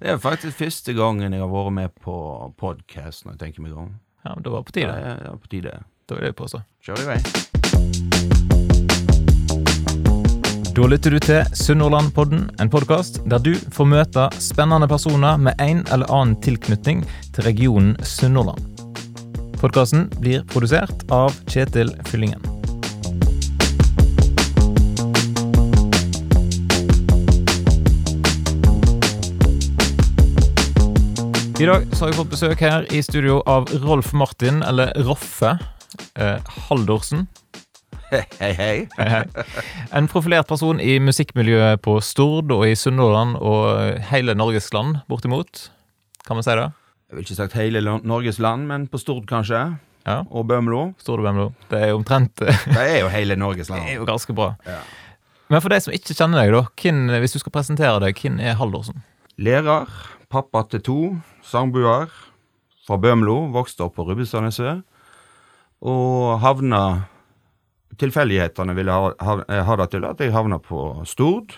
Det er faktisk første gangen jeg har vært med på podkast, når jeg tenker meg om. Ja, men Da var det på tide. tide. det ja, på tide. Da vil jeg påstå. Kjør i vei. Da lytter du til Sunnhordlandpodden, en podkast der du får møte spennende personer med en eller annen tilknytning til regionen Sunnhordland. Podkasten blir produsert av Kjetil Fyllingen. I dag så har vi fått besøk her i studio av Rolf Martin, eller Roffe eh, Haldorsen. Hei, hei, hei. Hei. En profilert person i musikkmiljøet på Stord og i Sunnhordland og hele Norges land, bortimot. Kan man si det? Jeg vil ikke sagt hele Norges land, men på Stord kanskje. Ja. Og Bømlo. Stord og Bømlo. Det er jo omtrent Det Det er jo hele Norges land. er jo ganske bra. Ja. Men for de som ikke kjenner deg, da, hvem, hvis du skal presentere deg, hvem er Haldorsen? Lærer, pappa til to, sangbuer fra Bømlo, vokste opp på Rubbestadneset, og havna Tilfeldighetene ville ha, ha, ha det til at jeg havna på Stord,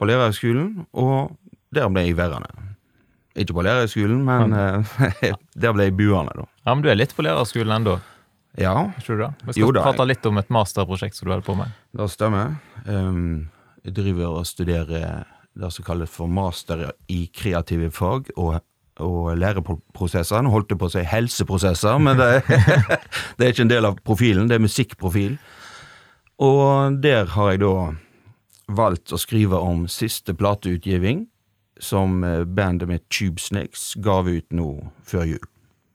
på lærerhøgskolen, og der ble jeg værende. Ikke på lærerhøgskolen, men eh, der ble jeg buende, da. Ja, men du er litt på lærerskolen ennå, Ja, ikke du det? Vi skal Jo da, prate litt om et masterprosjekt som du holder på med. det stemmer. Um, jeg driver og studerer det som kalles for master i kreative fag og, og læreprosesser. Nå holdt jeg på å si helseprosesser, men det, det er ikke en del av profilen. Det er musikkprofil. Og der har jeg da valgt å skrive om siste plateutgivning, som eh, bandet mitt Tube Snakes gav ut nå før jul.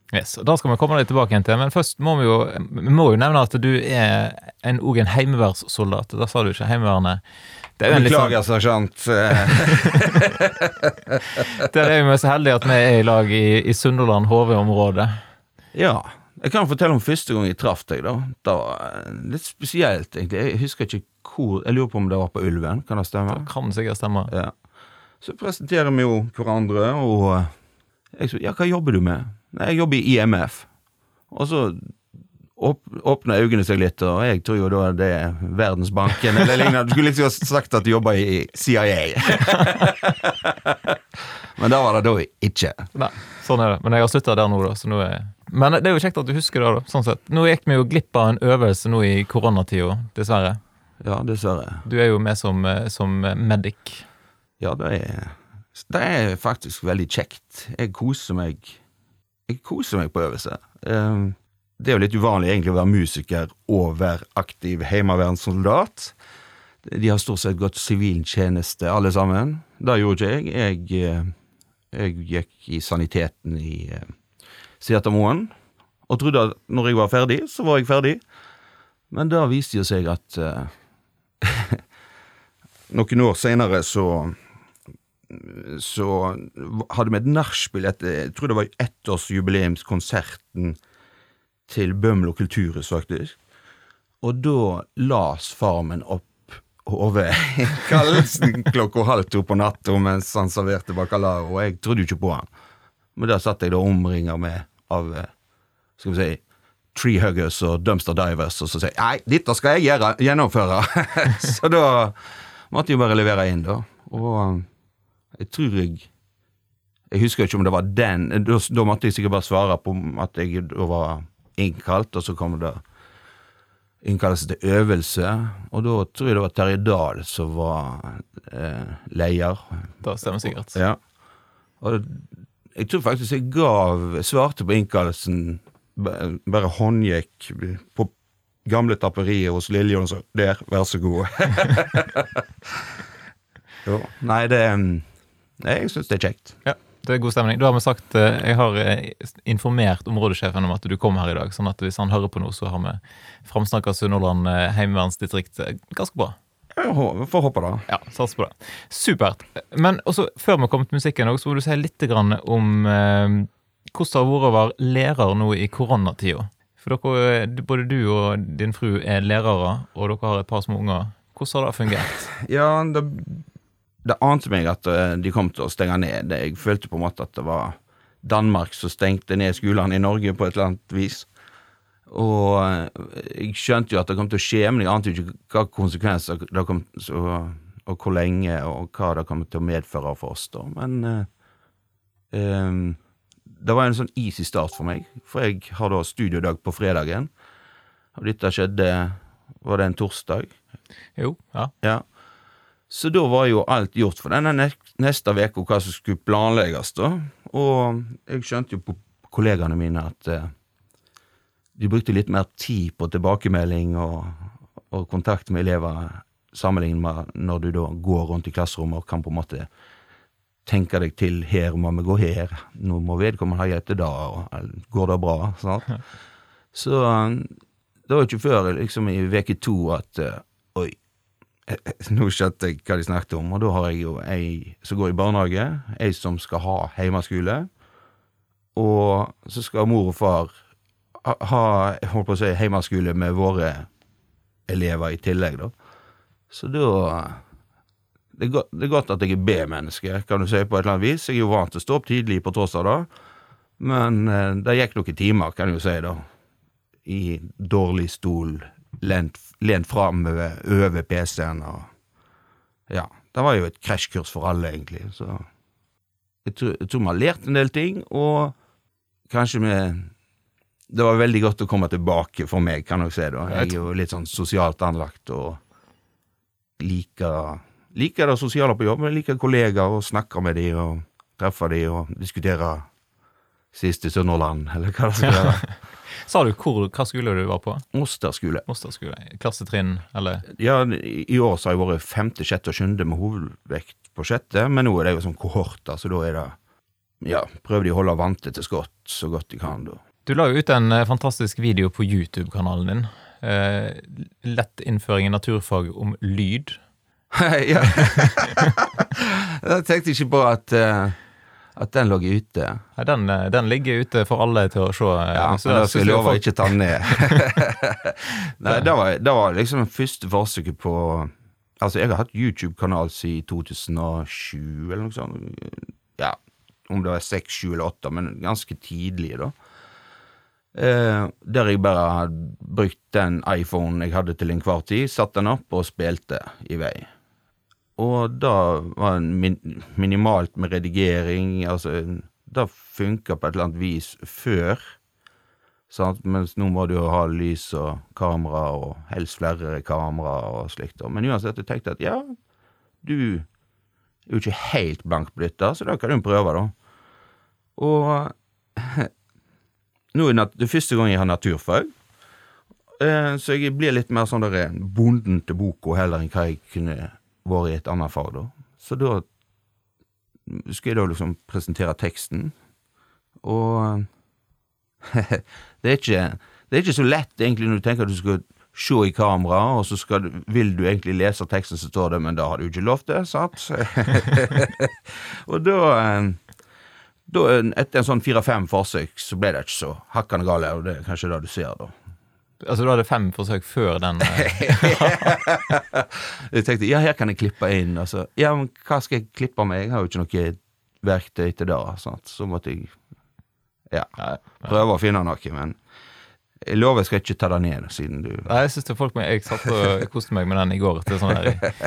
Yes, og Da skal vi komme litt tilbake igjen til, men først må vi jo, vi må jo nevne at du er en, og en heimevernssoldat. Da sa du ikke Heimevernet. Det er jo en sånn, Beklager, sersjant. Der er vi så heldige at vi er i lag i, i Sunderland HV-området. Ja. Jeg kan fortelle om første gang jeg traff deg. da. Det var eh, litt spesielt, egentlig. Jeg husker ikke hvor Jeg lurer på om det var på Ulven. Kan det stemme? Det kan sikkert stemme. Ja. Så presenterer vi jo hverandre, og eh, jeg sa Ja, hva jobber du med? Nei, jeg jobber i IMF. Og så åp åpner øynene seg litt, og jeg tror jo da det er Verdensbanken eller lignende. Du skulle liksom sagt at du jobber i CIA. Men det var det da ikke. Nei, sånn er det. Men jeg har slutta der nå, da. Så nå er Men det er jo kjekt at du husker det, da. Sånn sett. Nå gikk vi jo glipp av en øvelse nå i koronatida, dessverre. Ja, dessverre. Du er jo med som, eh, som medic. Ja, det er, det er faktisk veldig kjekt. Jeg koser meg Jeg koser meg på øvelse. Eh, Det er jo litt uvanlig egentlig å være musiker og være aktiv heimevernssoldat. De har stort sett gått siviltjeneste, alle sammen. Det gjorde ikke jeg. Jeg, eh, jeg gikk i saniteten i eh, Setermoen og trodde at når jeg var ferdig, så var jeg ferdig. Men da viste det seg at eh, noen år senere så så hadde vi et nachspiel etter Jeg tror det var ettårsjubileumskonserten til Bømlo kulturhus, faktisk. Og da las farmen opp hovedkallelsen klokka halv to på natta mens han serverte bacalao, og jeg trodde jo ikke på han. Men der satt jeg da omringa med av eh, skal vi si treehuggers og dumpster divers, og så sier jeg nei, dette skal jeg gjøre, gjennomføre. så da måtte jeg bare levere inn, da. Og um, jeg tror jeg Jeg husker ikke om det var den Da, da måtte jeg sikkert bare svare på at jeg da var innkalt, og så kom det innkallelse til øvelse. Og da tror jeg det var Terje Dahl som var eh, leder. Det stemmer sikkert. Ja. Og jeg tror faktisk jeg gav Svarte på innkallelsen, bare håndgikk på gamle tapperiet hos Lilje og sa der, vær så god. jo. Nei, det Nei, jeg syns det er kjekt. Ja, det er god stemning. Da har vi sagt, eh, Jeg har eh, informert områdesjefen om at du kom her i dag, sånn at hvis han hører på noe, så har vi framsnakka Sunnhordland eh, heimevernsdistrikt ganske bra. Jeg får håpe det. Ja, Sats på det. Supert. Men også, før vi kommer til musikken, så må du si litt om eh, hvordan det har vært å være lærer nå i koronatida. For dere, både du og din fru er lærere, og dere har et par små unger. Hvordan har det fungert? Ja, det, det ante meg at eh, de kom til å stenge ned. Jeg følte på en måte at det var Danmark som stengte ned skolene i Norge på et eller annet vis. Og eh, jeg skjønte jo at det kom til å skje, men jeg ante jo ikke hva konsekvenser det kom til å og hvor lenge, og hva det kom til å medføre for oss. da. Men eh, Ehm, det var en sånn easy start for meg, for jeg har da studiodag på fredagen. Og dette skjedde Var det en torsdag? Jo, ja. Ja. Så da var jo alt gjort for denne ne- neste uka hva som skulle planlegges, da. Og jeg skjønte jo på kollegaene mine at eh, de brukte litt mer tid på tilbakemelding og, og kontakt med elever, sammenlignet med når du da går rundt i klasserommet og kan på en måte tenke deg til her må vi gå her, nå må vedkommende ha hjelp til det, og går det bra? Sant? Så eh, det var ikke før liksom i uke to at eh, nå skjønte jeg hva de snakket om, og da har jeg jo ei som går i barnehage, ei som skal ha hjemmeskole, og så skal mor og far ha, jeg holdt på å si, hjemmeskole med våre elever i tillegg, da. Så da det er, godt, det er godt at jeg er B-menneske, kan du si, på et eller annet vis. Jeg er jo vant til å stå opp tidlig på torsdag, det, Men eh, det gikk noen timer, kan du si, da. I dårlig stol, lent, lent fram over PC-en og Ja. Det var jo et krasjkurs for alle, egentlig. Så jeg tror, jeg tror vi har lært en del ting, og kanskje vi Det var veldig godt å komme tilbake for meg, kan dere si, da. Jeg er jo litt sånn sosialt anlagt og liker liker det sosiale på jobb. Jeg liker kollegaer og snakker med dem og treffer dem og diskutere siste Sunnhordland, eller hva det skal være. Sa du hvor, hva skole du var på? Moster skole. Moster skole? Klassetrinn, eller? Ja, i år så har jeg vært femte, sjette og sjuende med hovedvekt på sjette, men nå er det jo sånn kohorter, så da er det Ja, prøver de å holde vante til skott så godt de kan, da. Du la jo ut en eh, fantastisk video på YouTube-kanalen din. Eh, lett innføring i naturfag om lyd. ja. jeg tenkte ikke på at, eh, at den lå ute. Nei, Den, eh, den ligger ute for alle til å se. eh, Ja, så men da skal jeg love å ikke ta den ned. Nei, det var, det var liksom første forsøket på Altså, jeg har hatt YouTube-kanal siden 2007, eller noe sånt. Ja, om det var seks, sju eller åtte, men ganske tidlig, da. Eh, der jeg bare hadde brukt den iPhonen jeg hadde til enhver tid, satt den opp og spilte i vei. Og da var det min minimalt med redigering, altså Det funka på et eller annet vis før. Sant? Mens nå må du jo ha lys og kamera, og helst flere kamera og slikt. Men uansett, jeg tenkte at ja, du er jo ikke helt blank blitt dette, så da kan du prøve, da. Og nå er det første gang jeg har naturfag, eh, så jeg blir litt mer sånn der bonden til boka heller enn hva jeg kunne vært i et annet fag, da. Så da skal jeg da liksom presentere teksten, og det er ikke det er ikke så lett egentlig når du tenker at du skal se i kamera, og så skal vil du egentlig lese teksten som står der, men da har du ikke lov til, sant? og da, eh, da Etter en sånn fire-fem forsøk så ble det ikke så hakkende gale, og det er kanskje det du ser, da. Altså, du hadde fem forsøk før den. eh, Jeg tenkte ja, her kan jeg klippe inn. Altså, ja, men hva skal jeg klippe med? Jeg har jo ikke noe verktøy til det. Sant? Så måtte jeg ja, prøve å finne noe, men jeg lover jeg skal ikke ta det ned, siden du Nei, jeg er folk med Jeg satt og koste meg med den i går til sånn her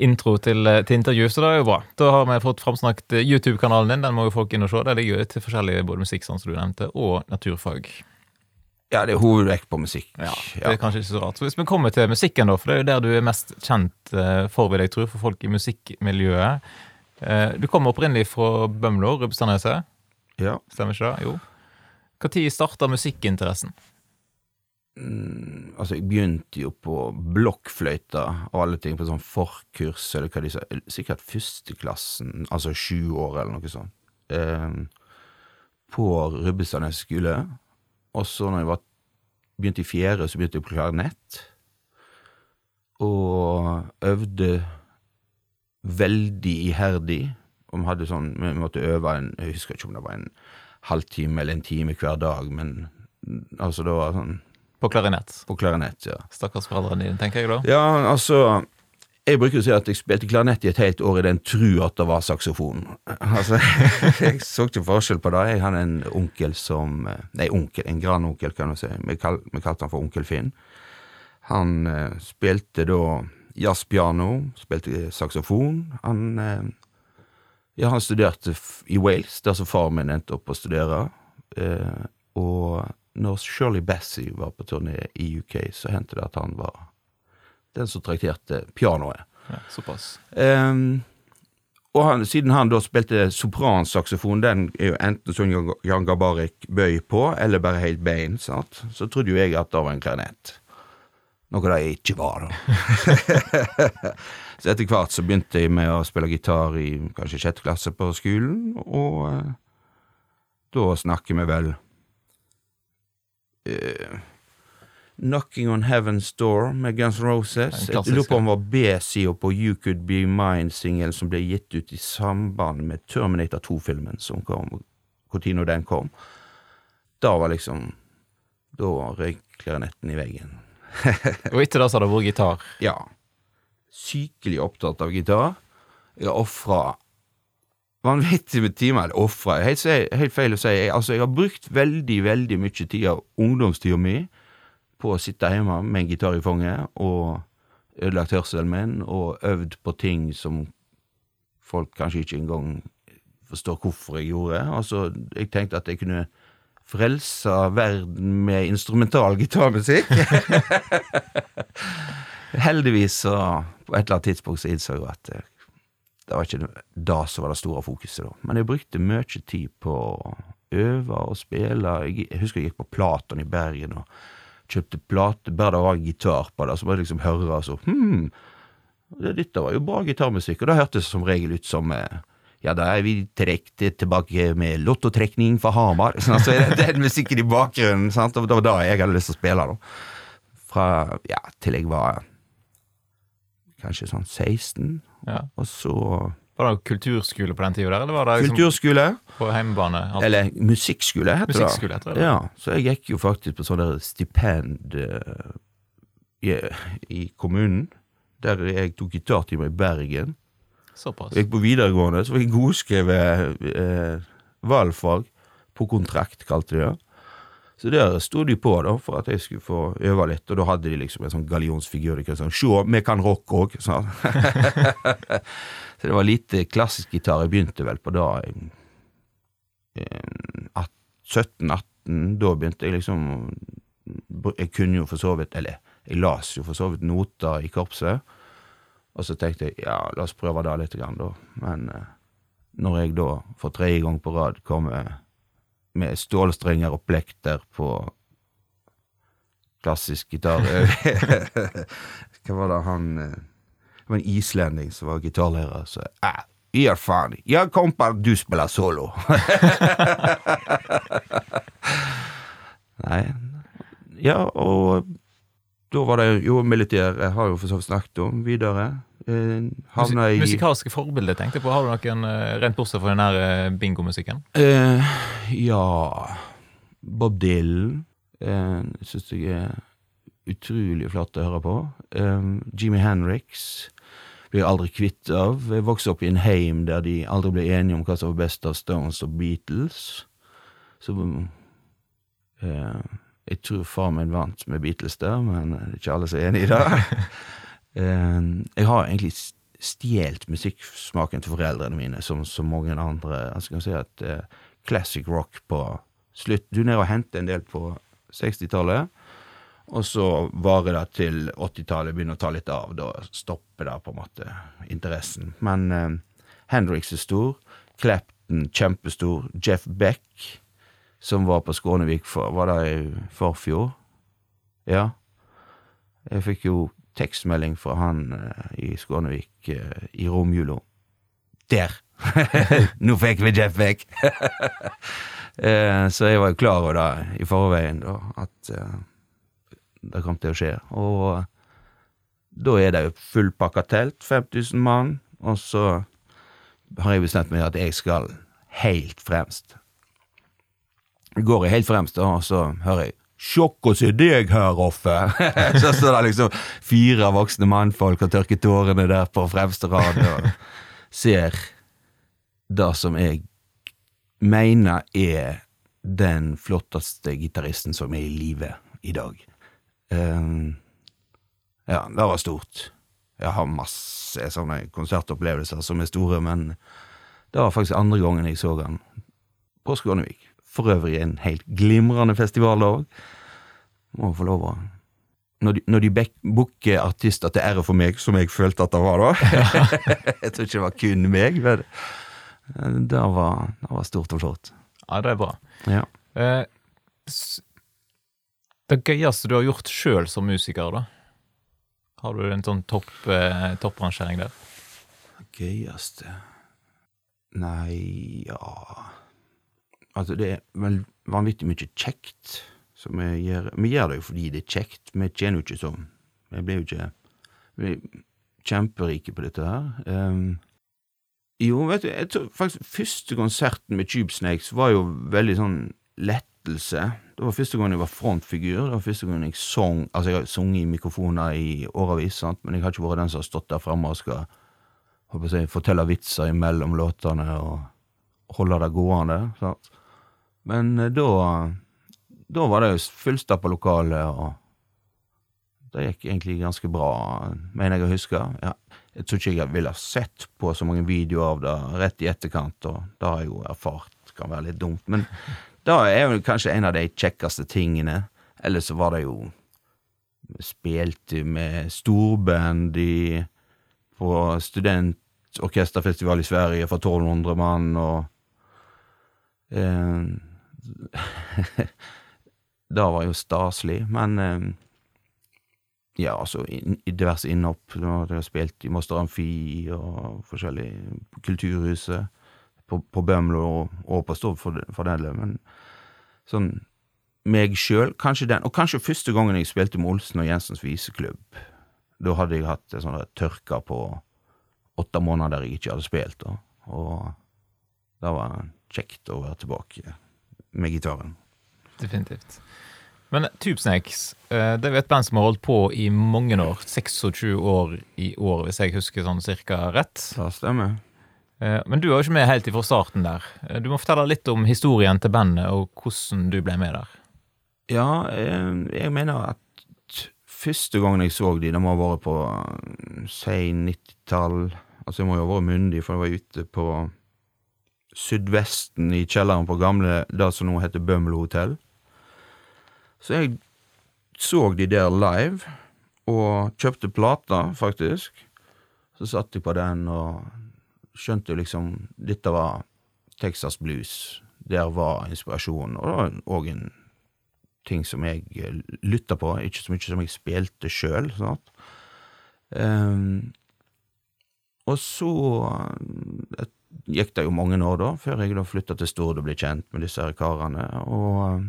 intro til, eh, til intervju, så det er jo bra. Da har vi fått framsnakket YouTube-kanalen din. Den må jo folk inn og se. Der ligger jo til forskjellige både musikk, sånn som du nevnte, og naturfag. Ja, det er hovedvekt på musikk. Ja, Det er kanskje ikke så rart. Så Hvis vi kommer til musikken, da, for det er jo der du er mest kjent eh, for, vil jeg tro, for folk i musikkmiljøet. Eh, Du kommer opprinnelig fra Bømlo, Rubbestadneset. ja. Stemmer ikke det? Jo. Når starta musikkinteressen? Mm, altså, jeg begynte jo på blokkfløyta og alle ting på sånn forkurs, eller hva de sa, sikkert førsteklassen, altså sju år eller noe sånt, eh, på Rubbestadnes skole. Og så når jeg var, begynte i fjerde, så begynte jeg på klarinett. Og øvde veldig iherdig. Og vi hadde sånn, vi måtte øve en, jeg husker ikke om det var en halvtime eller en time hver dag, men altså det var sånn På klarinett. på klarinett, ja. Stakkars foreldrene dine, tenker jeg da. Ja, altså Jeg bruker å si at jeg spilte klarinett i et helt år i den tru at det var saksofon. Altså, jeg så ikke forskjell på det. Jeg hadde en onkel som Nei, onkel, en grandonkel, kan du si. Vi, kal, vi kalte han for Onkel Finn. Han eh, spilte da jazzpiano, spilte saksofon. Han eh, Ja, han studerte i Wales, der som far min endte opp å studere. Eh, og når Shirley Bassey var på turné i UK, så hendte det at han var den som trakterte pianoet. Ja, såpass. Um, og han, siden han da spilte sopransaksofon, den er jo enten sånn Jan- Gabarek bøy på, eller bare helt bein, sant? så trodde jo jeg at det var en klarinett. Noe det ikke var, da. så etter hvert så begynte jeg med å spille gitar i kanskje sjette klasse på skolen, og eh, da snakker vi vel eh, Knocking on Heaven's Door med Guns N' Roses. Jeg lurer på om det var B-sida på You Could Be Mine-singelen som ble gitt ut i samband med Terminator 2-filmen som kom, når nå den kom. Da var liksom Da røyk klarinetten i veggen. Og etter det så har det vært gitar. Ja. Sykelig opptatt av gitar. Jeg har ofra vanvittig med timer. Ofra, helt, helt feil å si. Jeg, altså, jeg har brukt veldig, veldig mye tid av ungdomstida mi på å sitte hjemme med en gitar i fanget og ødelagt hørselen min og øvd på ting som folk kanskje ikke engang forstår hvorfor jeg gjorde. Altså, jeg tenkte at jeg kunne frelse verden med instrumental gitarmusikk. Heldigvis så på et eller annet tidspunkt så innså jeg at det var ikke det som var det store fokuset da. Men jeg brukte mye tid på å øve og spille. Jeg husker jeg gikk på Platon i Bergen og kjøpte plate, bare det var gitar på det, så bare liksom høre altså, så hm, det, dette var jo bra gitarmusikk, og det hørtes som regel ut som eh, ja, da er vi direkte tilbake med lottotrekning for Hamar. Så altså, den musikken i bakgrunnen, sant? og det var da jeg hadde lyst til å spille, da. Fra, ja, til jeg var kanskje sånn 16, Ja. og så Var det kulturskole på den tida der, eller var det liksom kulturskole, på hjemmebane? alt? eller musikkskole, heter det. Musikkskole, heter det. Ja, så jeg gikk jo faktisk på sånn der stipend uh, i, i kommunen, der jeg tok gitartimer i Bergen. Såpass. Jeg gikk på videregående, så var jeg godskrevet eh, valgfag på kontrakt, kalte de det. Så der sto de på da, for at jeg skulle få øve litt, og da hadde de liksom en sånn gallionsfigur. Sånn, Sjå, vi kan rock òg! Sånn. så det var lite klassisk gitar. Jeg begynte vel på da eh, 17-18. Da begynte jeg liksom Jeg kunne jo for så vidt Eller jeg las jo for så vidt noter i korpset. Og så tenkte jeg ja, la oss prøve det litt, grann, da. Men eh, når jeg da for tredje gang på rad kommer med stålstrenger og plekter på klassisk gitar Hva var det han eh, Det var en islending som var gitarlærer, så ah, Gjør faen. Ja, kompa, du spiller solo. Nei Ja, og da var det jo militær, jeg har jo for så vidt snakket om, videre. Eh, havna i Musikalske forbilder, tenkte jeg på. Har du noen, eh, rent bortsett fra den der eh, bingomusikken? Eh, ja Bob Dylan eh, syns jeg er utrolig flott å høre på. Eh, Jimmy Henriks blir jeg aldri kvitt av. Jeg vokste opp i en heim der de aldri ble enige om hva som var best av Stones og Beatles. Så eh, jeg tror far min vant med Beatles der, men det er ikke alle som er enig i det. Eh, jeg har egentlig stjålet musikksmaken til foreldrene mine, som så mange andre. Jeg skal si at eh, classic rock på slutt Du nede og henter en del på 60-tallet, og så varer det til 80-tallet begynner å ta litt av. Da stopper det på en måte interessen. Men eh, Hendrix er stor, Clapton kjempestor, Jeff Beck, som var på Skånevik for Var det i forfjor? Ja. Jeg fikk jo tekstmelding fra han eh, i Skånevik eh, i romjula. Der! Nå fikk vi Jeff Beck! eh, så jeg var jo klar over det i forveien, da, at eh, det kom til å skje. Og da er det jo fullpakka telt, 5000 mann, og så har jeg bestemt meg at jeg skal helt fremst. Går jeg helt fremst, og så hører jeg Sjokk å se deg her, Roffe! så står det liksom fire voksne mannfolk og tørker tårene der på fremste rad og ser det som jeg mener er den flotteste gitaristen som er i live i dag. Um, ja, det var stort. Jeg har masse sånne konsertopplevelser som er store, men Det var faktisk andre gangen jeg så han på Skånevik. For øvrig en helt glimrende festival òg. Må få lov å Når de, når booker artister til ære for meg, som jeg følte at det var da Jeg tror ikke det var kun meg, men det var, det var stort og flott. Ja, det er bra. Ja. Eh, det gøyeste du har gjort sjøl som musiker, da? Har du en sånn topp, eh, topprangering der? Gøyeste Nei, ja Altså, det er vel vanvittig mye kjekt som vi gjør. Vi gjør det jo fordi det er kjekt. Vi tjener jo ikke sånn. Vi blir jo ikke Vi blir kjemperike på dette her. Um, jo, vet du, jeg tror faktisk første konserten med Tube Snakes var jo veldig sånn lettelse. Det var første gang jeg var frontfigur. Det var første gang jeg sang Altså, jeg har sunget i mikrofoner i årevis, sant, men jeg har ikke vært den som har stått der framme og skal håper jeg, fortelle vitser imellom låtene og holde det gående. Sant? Men eh, da Da var det jo fullstappa lokale, og det gikk egentlig ganske bra, mener jeg å huske. Ja, jeg tror ikke jeg ville ha sett på så mange videoer av det rett i etterkant, og det har jeg jo erfart kan være litt dumt. Men det er vel kanskje en av de kjekkeste tingene. Ellers så var det jo Spilte med storband i på studentorkesterfestival i Sverige for 1200 mann, og eh, Det var jo staselig, men eh, ja, altså, i, diverse innhopp. Hadde jeg spilt i Moster Amfi og forskjellig på Kulturhuset, på, på Bømlo og, og på Stord for, for den del, men sånn meg sjøl, kanskje den, og kanskje første gangen jeg spilte med Olsen og Jensens viseklubb. Da hadde jeg hatt en sånn tørke på åtte måneder der jeg ikke hadde spilt, da. og det var kjekt å være tilbake med gitaren. Definitivt. Men Tubesnakes, eh, det er jo et band som har holdt på i mange år. 26 år i år, hvis jeg husker sånn cirka rett. Det stemmer. Eh, Men du var jo ikke med helt fra starten der. Eh, Du må fortelle litt om historien til bandet, og hvordan du ble med der. Ja, jeg mener at første gangen jeg så de, det må ha vært på sein si 90-tall. Altså, jeg må jo ha vært myndig, for jeg var ute på Sydvesten i kjelleren på gamle, det som nå heter Bømlo hotell. Så jeg så de der live, og kjøpte plata, faktisk. Så satt jeg på den og skjønte liksom Dette var Texas blues. Der var inspirasjonen, og òg en ting som jeg eh, lytta på, ikke så mye som jeg spilte sjøl. Um, og så eh, gikk det jo mange år, da, før jeg da flytta til Stord og ble kjent med disse her karene. Og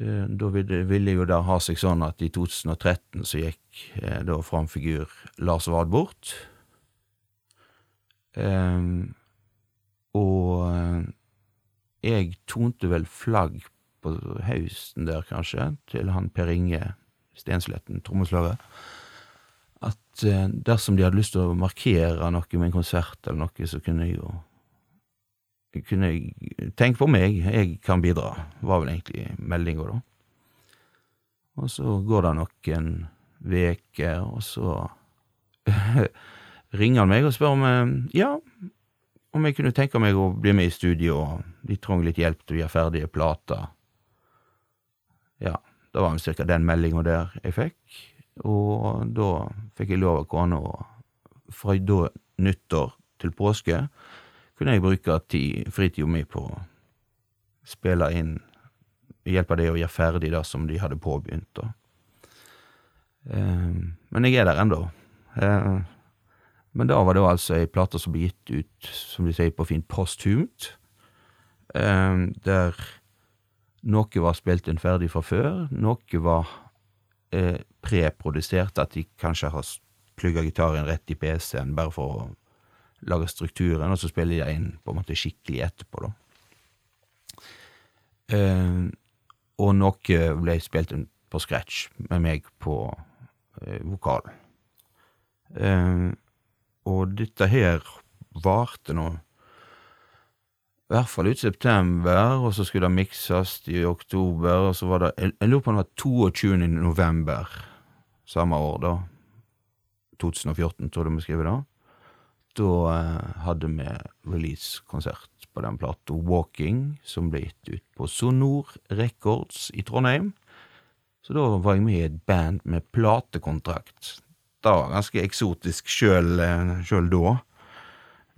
eh, da ville, jo det ha seg sånn at i 2013 så gikk eh, da framfigur Lars Wad bort. Eh, og eh, jeg tonte vel flagg på høsten der, kanskje, til han Per Inge Stensletten, trommeslager, eh, dersom de hadde lyst til å markere noe med en konsert eller noe, så kunne jeg jo kunne jeg Tenk på meg, jeg kan bidra, var vel egentlig meldinga, da. Og så går det noen veker, og så ringer han meg og spør om eh, ja, om jeg kunne tenke meg å bli med i studio, de trenger litt hjelp til å gjøre ferdige plater. Ja, det var cirka den meldinga der jeg fikk, og da fikk jeg lov av kona og fra da nyttår til påske kunne jeg bruke tid, fritida mi på å spille inn, hjelpe det å gjøre ferdig det som de hadde påbegynt. Eh, men jeg er der ennå. Eh, men da var det altså ei plate som ble gitt ut, som de sier på fint, posthumt. Eh, der noe var spilt inn ferdig fra før, noe var eh, preprodusert, at de kanskje har plugga gitaren rett i PC-en bare for å lage strukturen, og så spiller de inn på en måte skikkelig etterpå, da. Eh, og noe ble spilt på scratch med meg på eh, vokalen. Eh, og dette her varte nå i hvert fall ut september, og så skulle det mikses i oktober, og så var det Jeg, lurer på om det var 22. november samme år, da. 2014, tror jeg vi skriver da. da eh, hadde vi release-konsert på den plata Walking, som ble gitt ut på Sonor Records i Trondheim. Så da var jeg med i et band med platekontrakt. Det var ganske eksotisk sjøl, eh, da.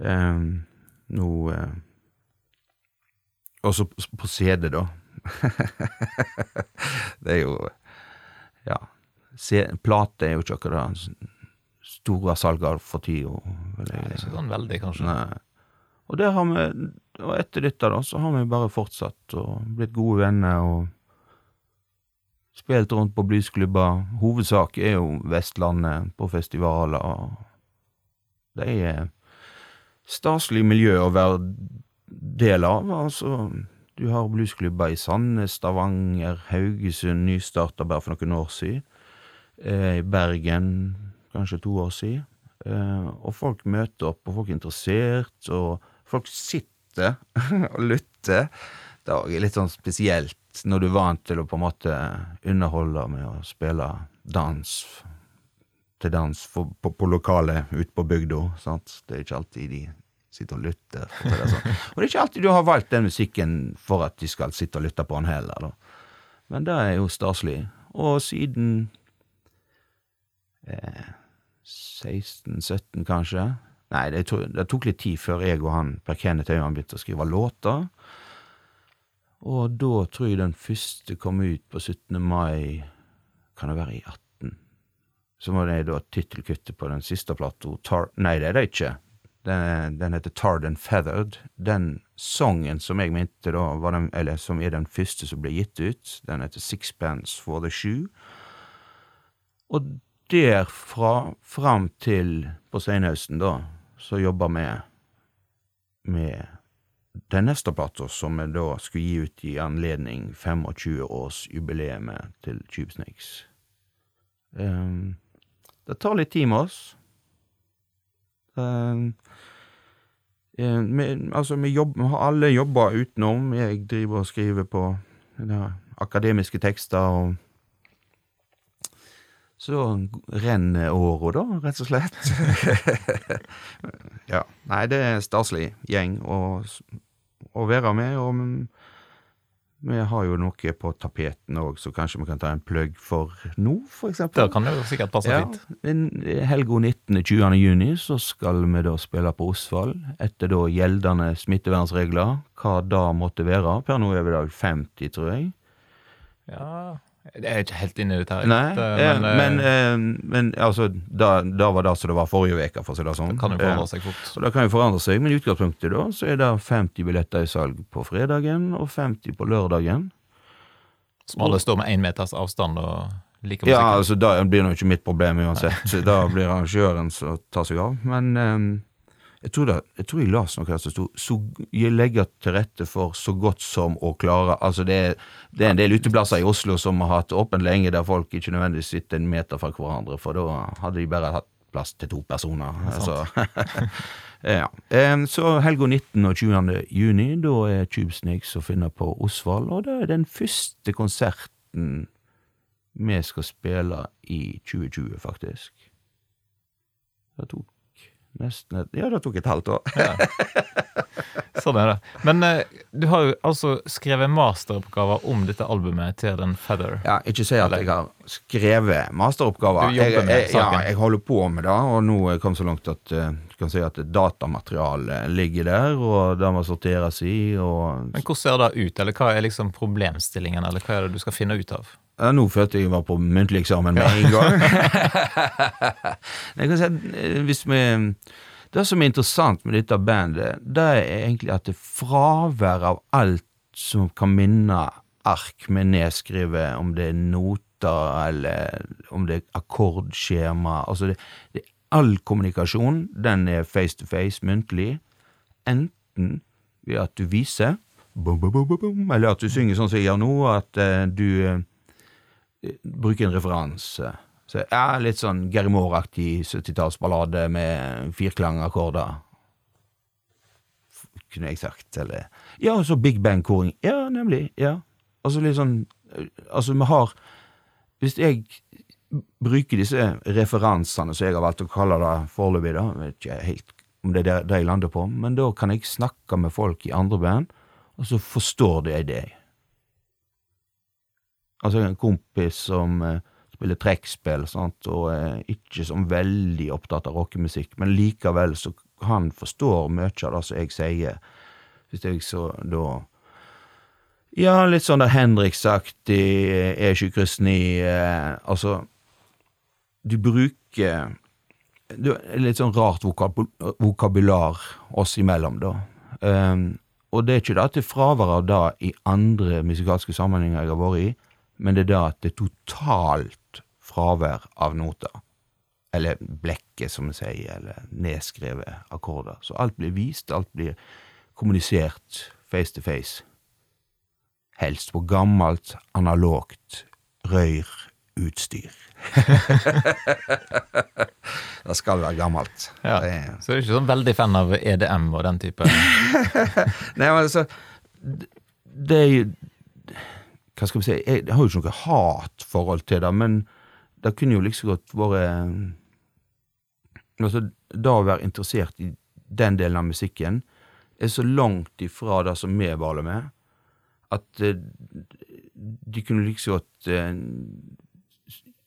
Eh, nå eh, Også på CD, da. det er jo Ja. Plate er jo ikke akkurat store salg av for tida. Ikke sånn veldig, kanskje. Nei. Og det har vi, og etter dette da, så har vi bare fortsatt og blitt gode venner og spilt rundt på bluesklubber. Hovedsak er jo Vestlandet, på festivaler. og Det er staselig miljø å være del av. altså Du har bluesklubber i Sandnes, Stavanger, Haugesund, nystarta bare for noen år siden. Eh, I Bergen, kanskje to år siden. Eh, og folk møter opp, og folk er interessert, og folk sitter og lytter. Det er litt sånn spesielt når du er vant til å på en måte underholde med å spille dans til dans for, på, på lokale ute på bygda. Det er ikke alltid de sitter og lytter. Og det sånn. Og det er ikke alltid du har valgt den musikken for at de skal sitte og lytte på den heller, da. Men det er jo staselig. Og siden eh, 16-17, kanskje Nei, det, to, det, tok litt tid før jeg og han Per Kenneth Øyan begynte å skrive låter. Og da tror jeg den første kom ut på 17. mai, kan det være i 18? Så var det da tittelkuttet på den siste plata. Nei, det er det ikke. Den, den, heter Tard and Feathered. Den sangen som jeg mente da, den, eller som er den første som ble gitt ut, den heter Sixpence for the Shoe. Og derfra fram til på senhøsten, da, så jobba vi med den neste plata, som vi da skulle gi ut i anledning 25-årsjubileet til Tubesnakes. Um, det tar litt tid med oss. Vi, altså, vi, jobb, har alle jobber utenom. Jeg driver og skriver på ja, akademiske tekster og så renner åra, da, rett og slett. ja. Nei, det er staselig gjeng å, å være med, og vi har jo noe på tapeten òg, så kanskje vi kan ta en plugg for nå, eksempel. Det kan jo sikkert passe ja, fint. Helga 19.-20. juni så skal vi da spille på Osvald, etter da gjeldende smittevernregler, hva da måtte være. Per nå er vi da 50, tror jeg. Ja jeg er ikke helt inne i dette. Nei, men, men, eh, men altså, da, da, var det som det var forrige uke, for å si det sånn. Det kan jo forandre seg fort. Og det kan jo forandre seg, men i utgangspunktet da, så er det 50 billetter i salg på fredagen og 50 på lørdagen. Som alle står med én meters avstand og liker musikken? Ja, altså, da blir det jo ikke mitt problem uansett. da blir arrangøren som tar seg av. Men um, jeg tror, da, jeg tror jeg las noe som sto så, Jeg legger til rette for så godt som å klare Altså, det det er en del uteplasser i Oslo som har hatt åpent lenge, der folk ikke nødvendigvis sitter en meter fra hverandre, for da hadde de bare hatt plass til to personer. Altså. ja. Så helga 19. og 20. juni, da er Tubesnakes å finne på Osvald, og det er den første konserten vi skal spille i 2020, faktisk. Det tok Nesten et Ja, det tok et halvt år. ja. Sånn er det. Men eh, du har jo altså skrevet masteroppgaver om dette albumet til den Feather. Ja, ikke si at jeg har skrevet masteroppgaver. Du jobber med jeg, jeg, ja, jeg holder på med det, og nå er jeg kommet så langt at uh, du kan si at datamaterialet ligger der, og det må sorteres i, og Men hvordan ser det ut, eller hva er liksom problemstillingen, eller hva er det du skal finne ut av? Ja, nå følte jeg var på muntlig eksamen med en gang. jeg kan si eh, hvis vi Det som er interessant med dette bandet, det er egentlig at det fravær av alt som kan minne ark med nedskrevet, om det er noter eller om det er akkordskjema Altså, det, det, all kommunikasjon, den er face to face, muntlig. Enten ved at du viser, eller at du synger sånn som jeg gjør nå, at uh, du uh, bruke en referanse. Så ja, Litt sånn Gary Moore-aktig 70-tallsballade med firklangakkorder. Kunne jeg sagt, eller Ja, og så Big Bang-koring. Ja, nemlig. Ja. Altså litt sånn Altså, vi har Hvis jeg bruker disse referansene som jeg har valgt å kalle det foreløpig, da, vet ikke helt om det er det jeg lander på, men da kan jeg snakke med folk i andre band, og så forstår de det. Altså, en kompis som eh, spiller trekkspill, sant, og er ikke sånn veldig opptatt av rockemusikk, men likevel så han forstår mye av det som jeg sier. Hvis jeg så da Ja, litt sånn der Henrik sagt er ikke kryssen i eh, Altså, du bruker du, Litt sånn rart vokab vokabular oss imellom, da. Um, og det er ikke det at det er fravær av det i andre musikalske sammenhenger jeg har vært i, men det er det at det er totalt fravær av noter. Eller blekket, som vi sier, eller nedskrevet akkorder. Så alt blir vist, alt blir kommunisert face to face. Helst på gammelt, analogt røyrutstyr. det skal være gammelt. Ja. Så du er ikke sånn veldig fan av EDM og den type Nei, men altså Det er jo Hva skal vi si Jeg har jo ikke noe hatforhold til det, men det kunne jo liksom godt vært Altså, det å være interessert i den delen av musikken er så langt ifra det som vi baler med, at eh, de kunne liksom godt eh,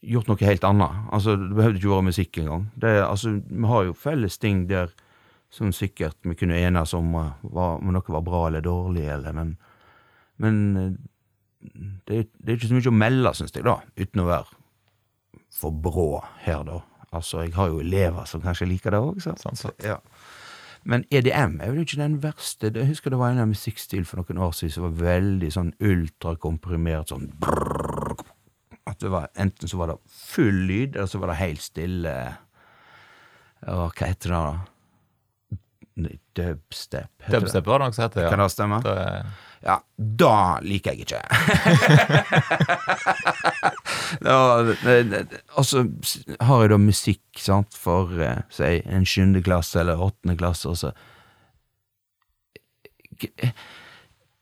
gjort noe helt annet. Altså, det behøvde ikke være musikk engang. Det, altså, vi har jo felles ting der som sikkert vi kunne enes om eh, var, om noe var bra eller dårlig, eller, men, men eh, det, det er ikke så mye å melde, syns jeg, da, uten å være for brå her, da. Altså, jeg har jo elever som kanskje liker det òg, sant? Sant, sant. Ja. Men EDM er vel ikke den verste. Jeg husker det var en musikkstil for noen år siden som var veldig sånn ultrakomprimert, sånn brrr, At det var enten så var det full lyd, eller så var det helt stille. Og hva heter det, da? Dubstep. Dubstep var det nok som heter, Kan det stemme? Det Ja, da liker jeg ikke. ja, Og så har jeg da musikk, sant, for eh, si en sjuende klasse eller åttende klasse, og så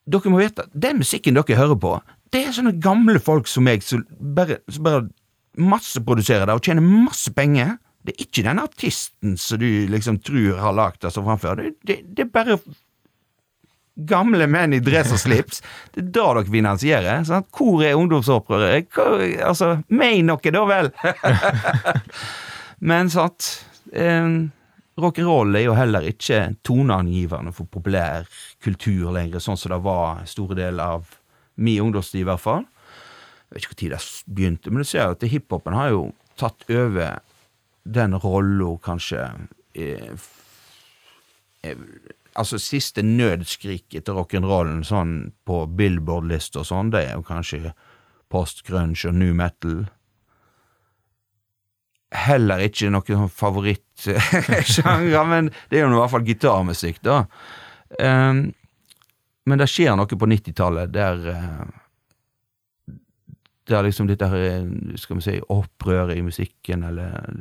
Dere må vite, den musikken dere hører på, det er sånne gamle folk som meg, som bare, som bare masseproduserer det og tjener masse penger. Det er ikke den artisten som du liksom tror har lagd det som framfører Det, det, er bare gamle menn i dress og slips. Det er da dere finansierer. Sant? Hvor er ungdomsopprøret? Hvor- Altså, meg dere da vel? Men sant eh, Rock'n'roll er jo heller ikke toneangivende for populær kultur lenger, sånn som det var store deler av min ungdomstid, i hvert fall. Jeg vet ikke når det begynte, men du ser at hiphopen har jo tatt over den rolla, kanskje eh, eh, Altså, siste nødskriket til rock'n'rollen sånn på Billboard-lista og sånn, det er jo kanskje post-grunge og new metal. Heller ikke noen favorittsjanger, men det er jo i hvert fall gitarmusikk, da. Um, men det skjer noe på 90-tallet der eh, Der liksom dette her, skal vi si, opprøret i musikken, eller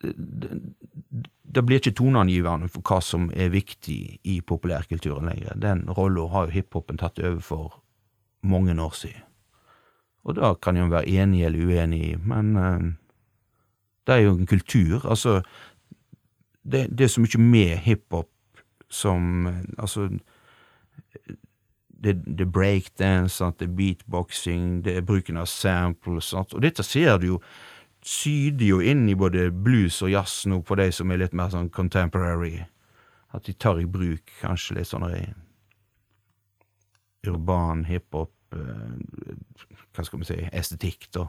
det, blir ikke toneangivende for hva som er viktig i populærkulturen lenger. Den rolla har jo hiphopen tatt over for mange år siden. Og da kan jo være enig eller uenig men eh, det er jo en kultur. Altså, det, det er så mye med hiphop som eh, Altså, det, det er breakdance, det er beatboxing, det er bruken av samples, sant? og dette ser du jo syder jo inn i både blues og jazz nå på de som er litt mer sånn contemporary. At de tar i bruk kanskje litt sånn urban hiphop eh, Hva skal vi si estetikk, da.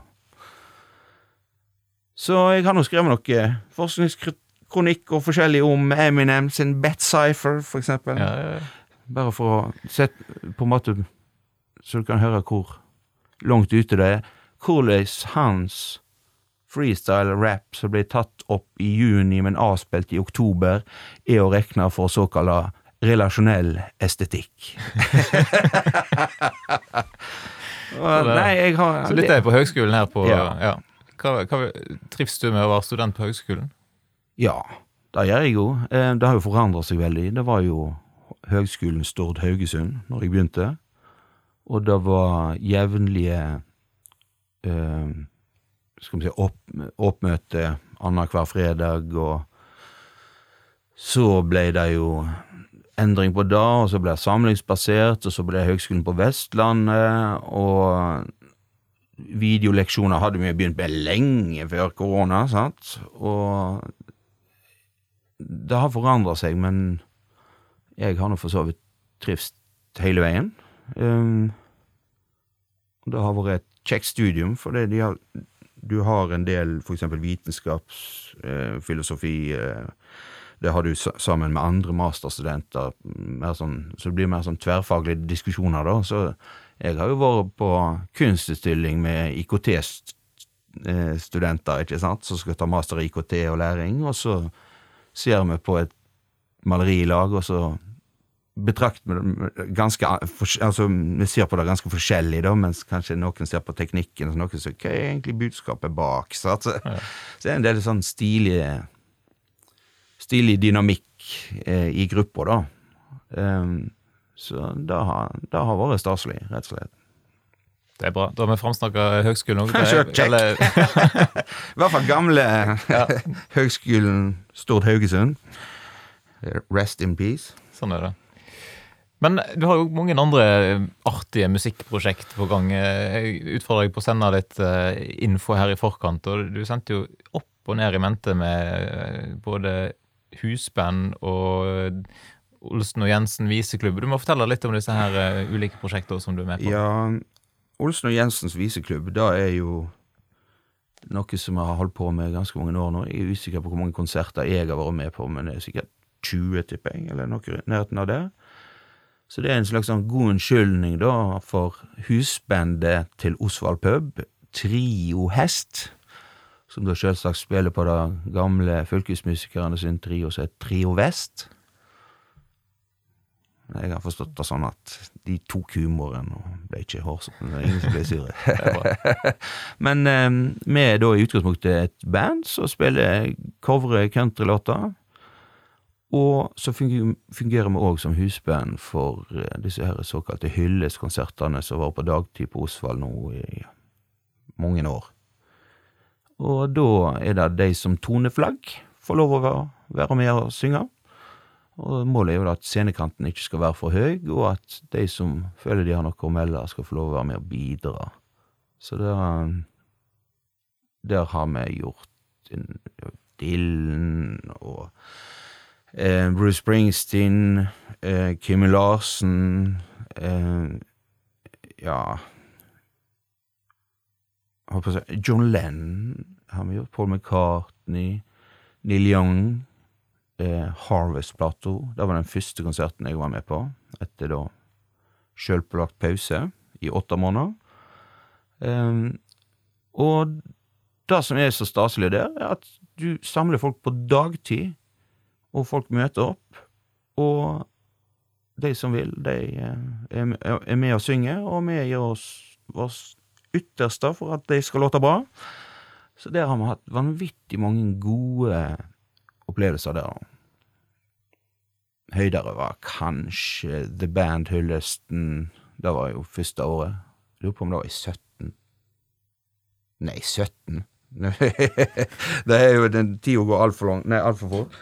Så jeg har nå skrevet noe forskningskronikk og forskjellig om Eminem sin Bet Cypher, for eksempel. Ja, ja, ja. Bare for å sette på en måte Så du kan høre hvor langt ute det er. Hvordan hans freestyle-rap som ble tatt opp i juni, men avspilt i oktober, er å regne for såkalla relasjonell estetikk. Nei, jeg har Så dette er på høgskolen her på Ja. ja. Hva, hva Trives du med å være student på høgskolen? Ja, det gjør jeg jo. Eh, Det har jo forandret seg veldig. Det var jo Høgskolen Stord Haugesund når jeg begynte, og det var jevnlige eh, skal vi si opp, oppmøte annenhver fredag, og Så ble det jo endring på det, og så ble det samlingsbasert, og så ble det Høgskolen på Vestlandet, og videoleksjoner hadde vi begynt med lenge før korona, sant, og det har forandra seg, men jeg har nå for så vidt trivst hele veien. Um, det har vært et kjekt studium, for det, de har, du har en del eksempel vitenskapsfilosofi eh, eh, det har du sammen med andre masterstudenter, sånn, så det blir mer sånn tverrfaglige diskusjoner, da. Så jeg har jo vært på kunstutstilling med IKT-studenter, ikke sant, som skal ta master i IKT og læring, og så ser vi på et malerilag, og så betrakter ganske Altså, vi ser på det ganske forskjellig, da, mens kanskje noen ser på teknikken, og noen ser hva er egentlig budskapet bak? Så, altså, ja. så det er en del sånn stilige Stilig dynamikk eh, i gruppa, da. Um, så det har, det har vært staselig, rett og slett. Det er bra. Da har vi framsnakka høgskolen òg. I hvert fall gamle ja. Høgskolen Stord Haugesund. Rest in peace. Sånn er det. Men du har jo mange andre artige musikkprosjekt på gang. Jeg utfordrer deg på å sende litt eh, info her i forkant. og Du sendte jo opp og ned i mente med eh, både husband og Olsen og Jensen viseklubb. Du må fortelle litt om disse her ulike prosjektene som du er med på. Ja, Olsen og Jensens viseklubb, da er jo noe som jeg har holdt på med ganske mange år nå. Jeg er usikker på hvor mange konserter jeg har vært med på, men det er sikkert 20, tipper jeg, eller noe i nærheten av det. Så det er en slags sånn god unnskyldning da for husbandet til Osvald pub, Trio Hest, som da selvsagt spiller på det gamle fylkesmusikerne sin trio som heter Trio Vest. Jeg har forstått det sånn at de tok humoren og ble ikke hårsånne. Ingen som ble sure. Men eh, vi er da i utgangspunktet et band som spiller covre countrylåter. Og så fungerer vi òg som husband for eh, disse her såkalte hyllestkonsertene som var på dagtid på Osvald nå i mange år. Og da er det de som toneflagg får lov å være med og synge. Og målet er jo at scenekanten ikke skal være for høy, og at de som føler de har noe å melde, skal få lov å være med og bidra. Så der, der har vi gjort Dillen og Bruce Springsteen, eh, Kimmy Larsen eh, Ja John Lennon har vi gjort. Paul McCartney, Neil Young eh, Harvest-plata. Det var den første konserten jeg var med på, etter da sjølpålagt pause i åtte måneder. Um, og det som er så staselig der, er at du samler folk på dagtid, og folk møter opp. Og de som vil, de eh, er med og synger, og vi gjør oss vårt ytterste for at de skal låte bra. Så der har vi hatt vanvittig mange gode opplevelser der. Høydere var kanskje The Band-hyllesten Det var jo første året. Lurer på om det var i 17 Nei, 17? det er jo den tida går altfor langt. Nei, altfor fort.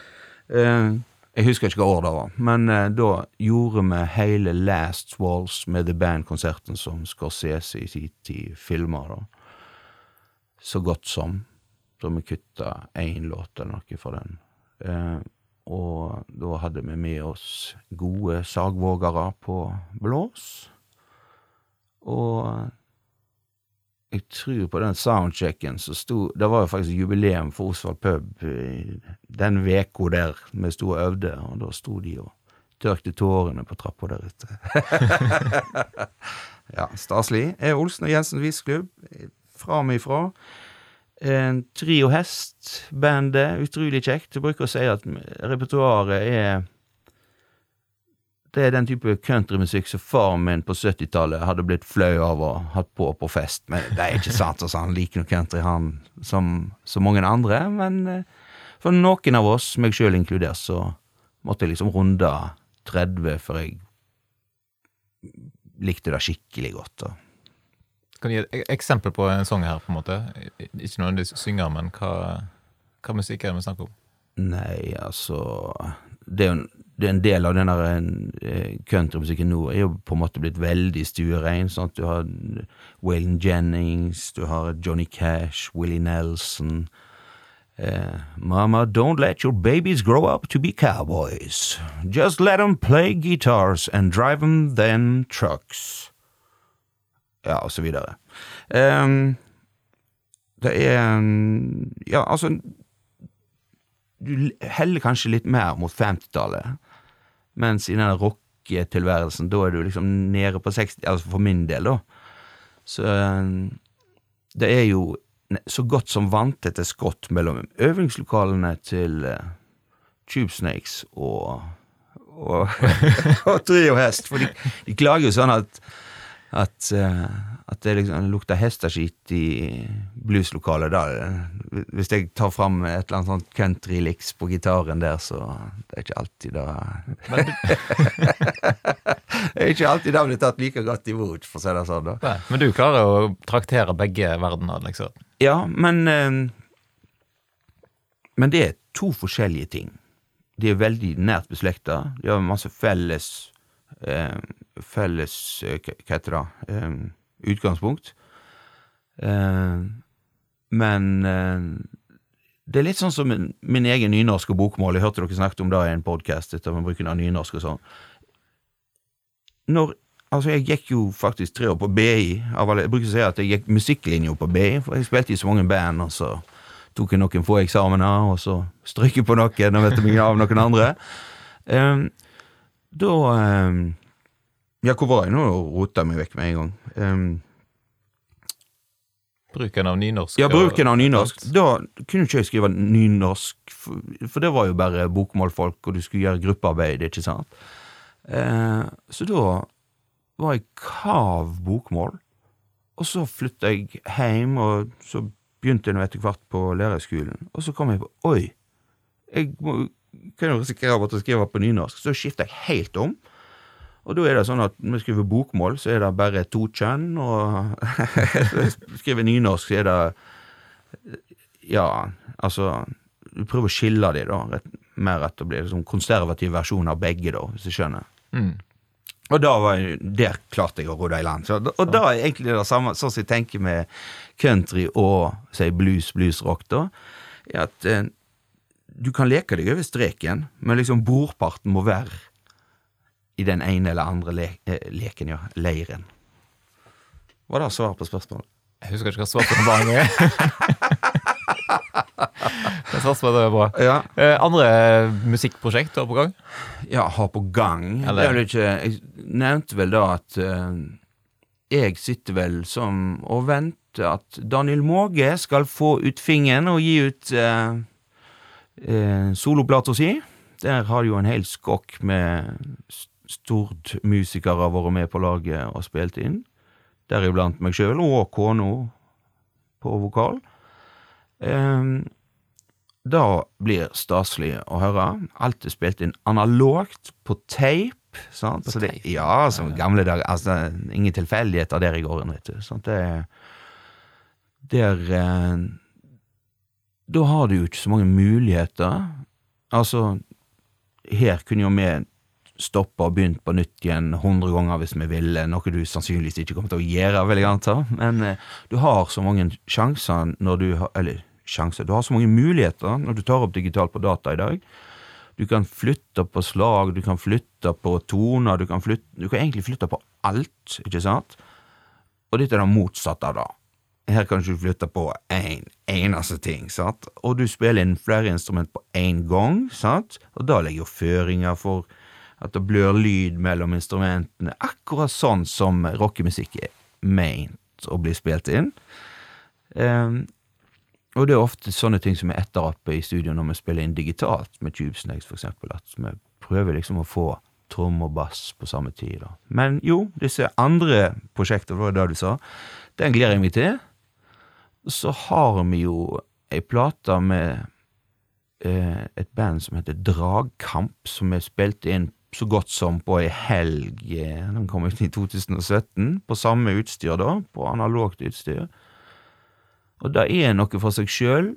Uh, jeg husker ikke hva år det var, men uh, da gjorde vi hele Last Walls med The Band-konserten som Scorsese i sin tid filma, da. Så godt som. Da vi kutta én låt eller noe fra den. Eh, og da hadde vi med oss gode sagvågere på blås. Og jeg tror på den soundchecken så sto Det var jo faktisk jubileum for Osvald pub den veka der vi sto og øvde, og da sto de og tørkte tårene på trappa der ute. ja, staselig. Er Olsen og Jensen Visklubb fra og ifra. En Trio Hest-bandet, utrolig kjekt. Jeg bruker å si at repertoaret er Det er den type countrymusikk som faren min på 70-tallet hadde blitt flau av og hatt på på fest. Men det er ikke sant. Altså, han liker noe country, han, som så mange andre. Men eh, for noen av oss, meg sjøl inkludert, så måtte jeg liksom runde 30 før jeg likte det skikkelig godt. Og kan du gi et eksempel på en sang her? på en måte? Ikke de synger, men hva, hva musikk er det vi snakker om? Nei, altså det er jo er en del av den eh, countrymusikken nå er jo på en måte blitt veldig stuerein. Sånn du har Waylon Jennings, du har Johnny Cash, Willie Nelson eh, Mama, don't let your babies grow up to be cowboys. Just let them play guitars and drive them then trucks. Ja, og så videre. Um, det er en- Ja, altså Du heller kanskje litt mer mot 50-tallet. Mens i den rocketilværelsen, da er du liksom nede på 60 Altså for min del, da. Så eh, det er jo så godt som vanntette skott mellom øvingslokalene til uh, Tube Snakes og og, og Trio Hest. For de, de klager jo sånn at at, eh, at det liksom lukter hesteskit i blueslokalet. Da. Hvis jeg tar fram et eller annet sånt country-liks på gitaren der, så det er ikke alltid da Det er ikke alltid da blir tatt like godt imot, for å si det sånn. da. nei, men du klarer å traktere begge verdener, liksom. Ja, men eh, Men det er to forskjellige ting. De er veldig nært beslekta. De har masse felles eh, Felles eh, hva heter det? Utgangspunkt. Eh, men eh, det er litt sånn som min, min egen nynorsk og bokmål. Jeg hørte dere snakket om det i en podkast, sånn. Når Altså, jeg gikk jo faktisk tre år på BI. Jeg bruker å si at jeg gikk musikklinja på BI, for jeg spilte i så mange band, og så tok jeg noen få eksamener, og så strøk jeg på noen og vet jeg av noen andre. Um, da ehm, Ja, hvor var jeg nå? Rota meg vekk med en gang. Um, Bruken av nynorsk. ja, og- bruken av nynorsk. Da kunne ikke jeg skrive nynorsk, for, for det var jo bare bokmålfolk, og du skulle gjøre gruppearbeid, ikke sant? Uh, så da var jeg kav bokmål, og så flytta jeg hjem, og så begynte jeg etter hvert på lærerskolen, og så kom jeg på oi, jeg må, kan jo risikere å skrive på nynorsk, så skifta jeg helt om. Og da er det sånn at når vi skriver bokmål, så er det bare to kjønn, og skriver nynorsk, så er det Ja, altså Du prøver å skille de, da, rett, mer at det blir en sånn konservativ versjon av begge, da, hvis du skjønner. Mm. Og da var der klarte jeg å rodde i land. Så, og da er egentlig det samme, sånn som jeg tenker med country og si, blues, bluesrock, da, er at eh, du kan leke deg over streken, men liksom brorparten må være i den ene eller andre le eh, leken, ja, leiren. Var det svar på spørsmålet? Jeg husker ikke hva svaret på den på at det er bra. Ja. Eh, andre musikkprosjekt har på gang? Ja, har på gang. Eller- Det er ikke Jeg nevnte vel da at eh, jeg sitter vel som og venter at Daniel Måge skal få ut fingeren og gi ut uh, soloplata si. Der har jo en hel skokk med s- Stord-musikere vært med på laget og spilt inn. Deriblant meg sjøl og kona på vokal. Eh, da blir staselig å høre. Alt er spilt inn analogt, på tape. Sant? Så det, ja, som gamle dager. Altså, ingen tilfeldigheter der i gården, vet du. Sant? Det, der eh, Da har du jo ikke så mange muligheter. Altså, her kunne jo vi stoppa og begynt på nytt igjen hundre ganger hvis vi ville, noe du sannsynligvis ikke kommer til å gjøre, vil jeg anta. Men eh, du har så mange sjanser når du har Eller sjanser, du har så mange muligheter når du tar opp digitalt på data i dag. Du kan flytte på slag, du kan flytte på toner, du kan, flytte, du kan egentlig flytte på alt, ikke sant? Og dette er det motsatte av det. Her kan du ikke flytte på én en, eneste ting, sant? Og du spiller inn flere instrument på én gang, sant? Og da legger jo føringer for at det blør lyd mellom instrumentene, akkurat sånn som rockemusikk er meint å bli spilt inn. Um, og det er ofte sånne ting som er etterappe i studio når vi spiller inn digitalt, med Tubesnakes eksempel, at vi prøver liksom å få trom og bass på samme tid. Da. Men jo, disse andre prosjektene, det var det du sa, den gleder jeg meg til. Så har vi jo ei plate med eh, et band som heter Dragkamp, som er spilt inn så godt som på ei helg. Den kom ut i 2017, på samme utstyr da, på analogt utstyr. Og det er noe for seg sjøl.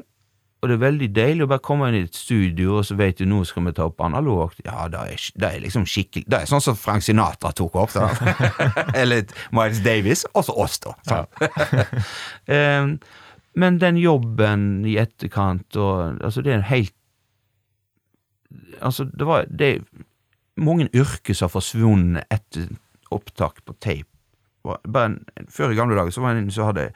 og det er veldig deilig å bare komme inn i et studio, og så vet du nå skal vi ta opp analogt. Ja, det er, det er liksom skikkelig Det er sånn som Frank Sinatra tok opp, da. eller Miles Davis, og så oss, da. Em, men den jobben i etterkant og Altså, det er en helt Altså, det var Det mange yrker som har forsvunnet etter opptak på tape. En, Før i gamle dager så var det en som hadde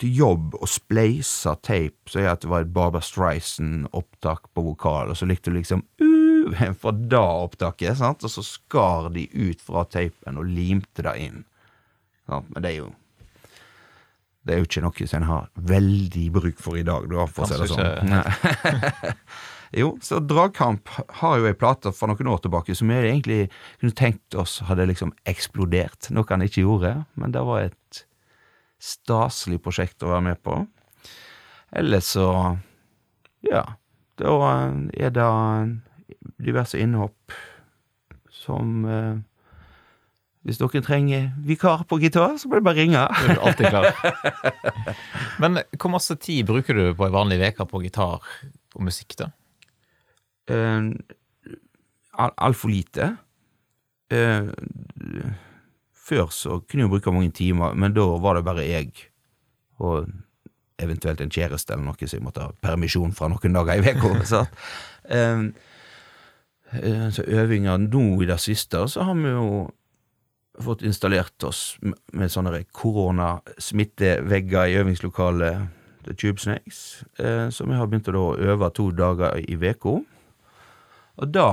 til jobb å spleise tape, så jeg at det var et Barbra Streisand-opptak på vokal, og så likte du liksom uh, fra da opptaket, sant? og så skar de ut fra tapen og limte det inn. Sant? Men det er jo det er jo ikke noe som en har veldig bruk for i dag, da, for å si det sånn. Jo, så Dragkamp har jo ei plate for noen år tilbake som vi egentlig kunne tenkt oss hadde liksom eksplodert, noe han ikke gjorde, men det var et staselig prosjekt å være med på. Ellers så, ja, da er det diverse innhopp som eh, Hvis dere trenger vikar på gitar, så må det bare ringe. Du alltid klar. Men hvor masse tid bruker du på ei vanlig uke på gitar og musikk, da? Uh, Altfor lite. Eh, før så kunne jeg bruke mange timer, men da var det bare jeg og eventuelt en kjæreste eller noe, så jeg måtte ha permisjon fra noen dager i uka. eh, eh, så øvinger nå i det siste, så har vi jo fått installert oss med, sånne koronasmittevegger i øvingslokalet The Tube Snakes, eh, så vi har begynt å øve to dager i uka. Og da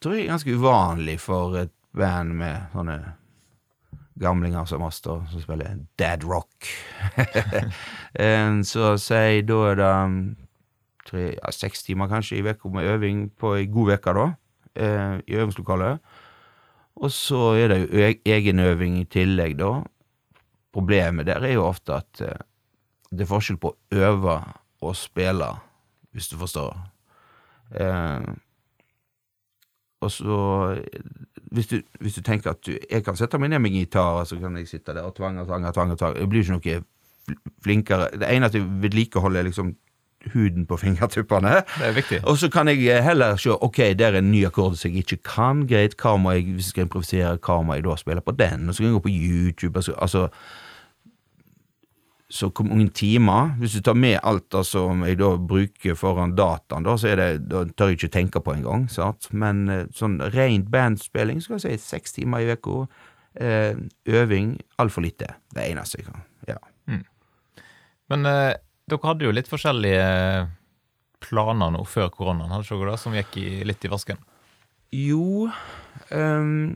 tror jeg er ganske uvanlig for et band med sånne gamlinger som oss, da, som spiller dad rock. Eh, så si, da er det um, tre, ja, seks timer kanskje i uka med øving på ei god uke, da, eh, i øvingslokalet. Og så er det jo e- egenøving i tillegg, da. Problemet der er jo ofte at eh, det er forskjell på å øve og spille, hvis du forstår. Eh, og så hvis du, hvis du tenker at du, jeg kan sette meg ned med gitar, så kan jeg sitte der og tvange og tvange og tvange, og tvange. Jeg blir ikke noe flinkere. Det eneste jeg vedlikeholder, er liksom huden på fingertuppene. Det er viktig. Og så kan jeg heller se ok, der er en ny akkord som jeg ikke kan. Greit, hva må jeg, hvis jeg skal improvisere, hva må jeg da spille på den? Og så kan jeg gå på YouTube. Altså, altså så hvor mange timer Hvis du tar med alt det som jeg da bruker foran dataen, da, så er det, da tør jeg ikke tenke på engang. Men eh, sånn rent bandspilling skal jeg si seks timer i uka. Eh, øving altfor lite. Det eneste jeg kan. Ja. Men eh, dere hadde jo litt forskjellige planer nå før koronaen, hadde dere det, som gikk i, litt i vasken? Jo um,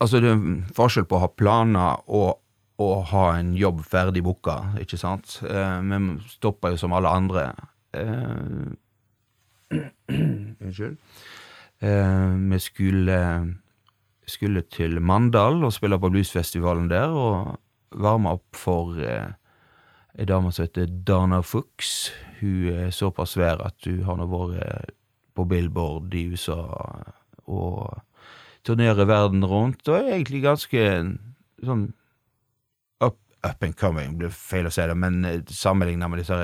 Altså, det er forskjell på å ha planer og å ha en jobb ferdig booka, ikke sant? Eh, Vi stoppa jo som alle andre. Eh, Unnskyld. Eh, vi skulle, skulle til Mandal og spille på bluesfestivalen der, og varme opp for ei dame som heter Dana Fuchs. Hun er såpass svær at hun har nå vært på Billboard i USA og turnerer verden rundt, og er egentlig ganske sånn up, and coming, blir feil å si det, men sammenligna sammenlignet med disse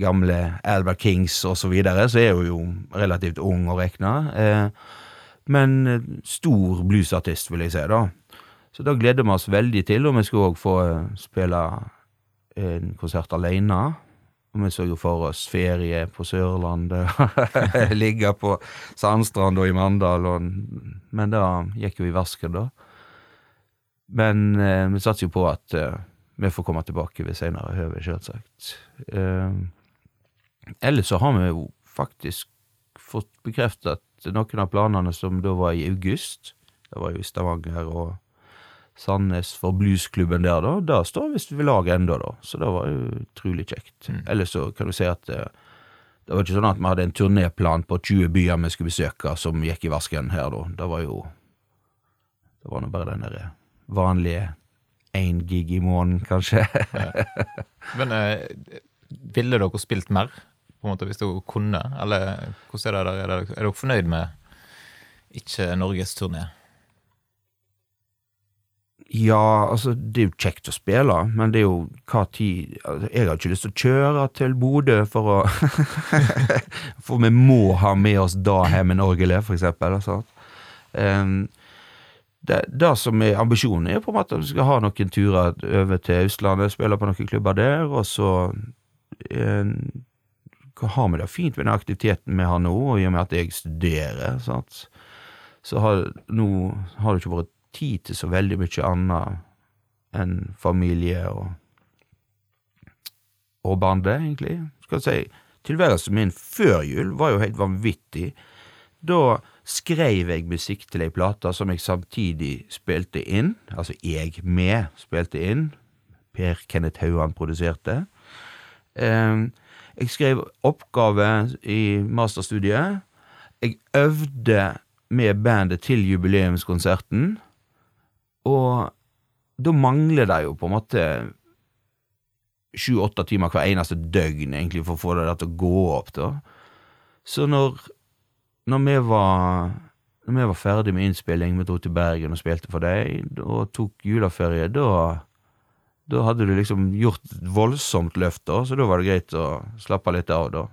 gamle Albert Kings og så videre, så er hun jo relativt ung å regne. Eh, men eh, stor bluesartist, vil jeg si, da. Så da gleder vi oss veldig til, og vi skal òg få eh, spille en konsert alene. Og vi så jo for oss ferie på Sørlandet, ligge på Sandstrand og i Mandal, og, men da gikk jo i vasken, da. Men eh, vi satser jo på at eh, vi får komme tilbake ved senere høve, selvsagt. Eh, ellers så har vi jo faktisk fått bekreftet noen av planene som da var i august. Det var jo i Stavanger og Sandnes for bluesklubben der, da. Det står visst ved lag ennå, da. Så det var jo utrolig kjekt. Ellers så kan du si at det, det var ikke sånn at vi hadde en turnéplan på 20 byer vi skulle besøke, som gikk i vasken her, da. Det var jo Det var nå bare den derre vanlige én gig i måneden, kanskje. Men eh, ville dere spilt mer, på en måte, hvis dere kunne? Eller hvordan er det der? Er, dere, er fornøyd med ikke Norges turné? Ja, altså, det er jo kjekt å spille, men det er jo hva tid altså, Jeg har ikke lyst til å kjøre til Bodø for å For vi må ha med oss da hjemme orgelet, for eksempel. Altså. Um, det, det, som er ambisjonen, er på en måte at vi skal ha noen turer over til Østlandet, spille på noen klubber der, og så eh, har vi det fint med den aktiviteten vi har nå, og i og med at jeg studerer, sant? så har, nå har det ikke vært tid til så veldig mye annet enn familie og og bandet, egentlig. Skal si, Tilværelsen min før jul var jo helt vanvittig. Da skrev jeg musikk til ei plate som jeg samtidig spilte inn, altså jeg med spilte inn. Per Kenneth Hauan produserte. Ehm, jeg skrev oppgave i masterstudiet. Jeg øvde med bandet til jubileumskonserten. Og da mangler det jo på en måte sju-åtte timer hver eneste døgn, egentlig, for å få det der til å gå opp, da. Så når, når vi var når vi var ferdig med innspilling, vi dro til Bergen og spilte for deg, og tok juleferie, da da hadde du liksom gjort et voldsomt løft, da, så da var det greit å slappe litt av, da.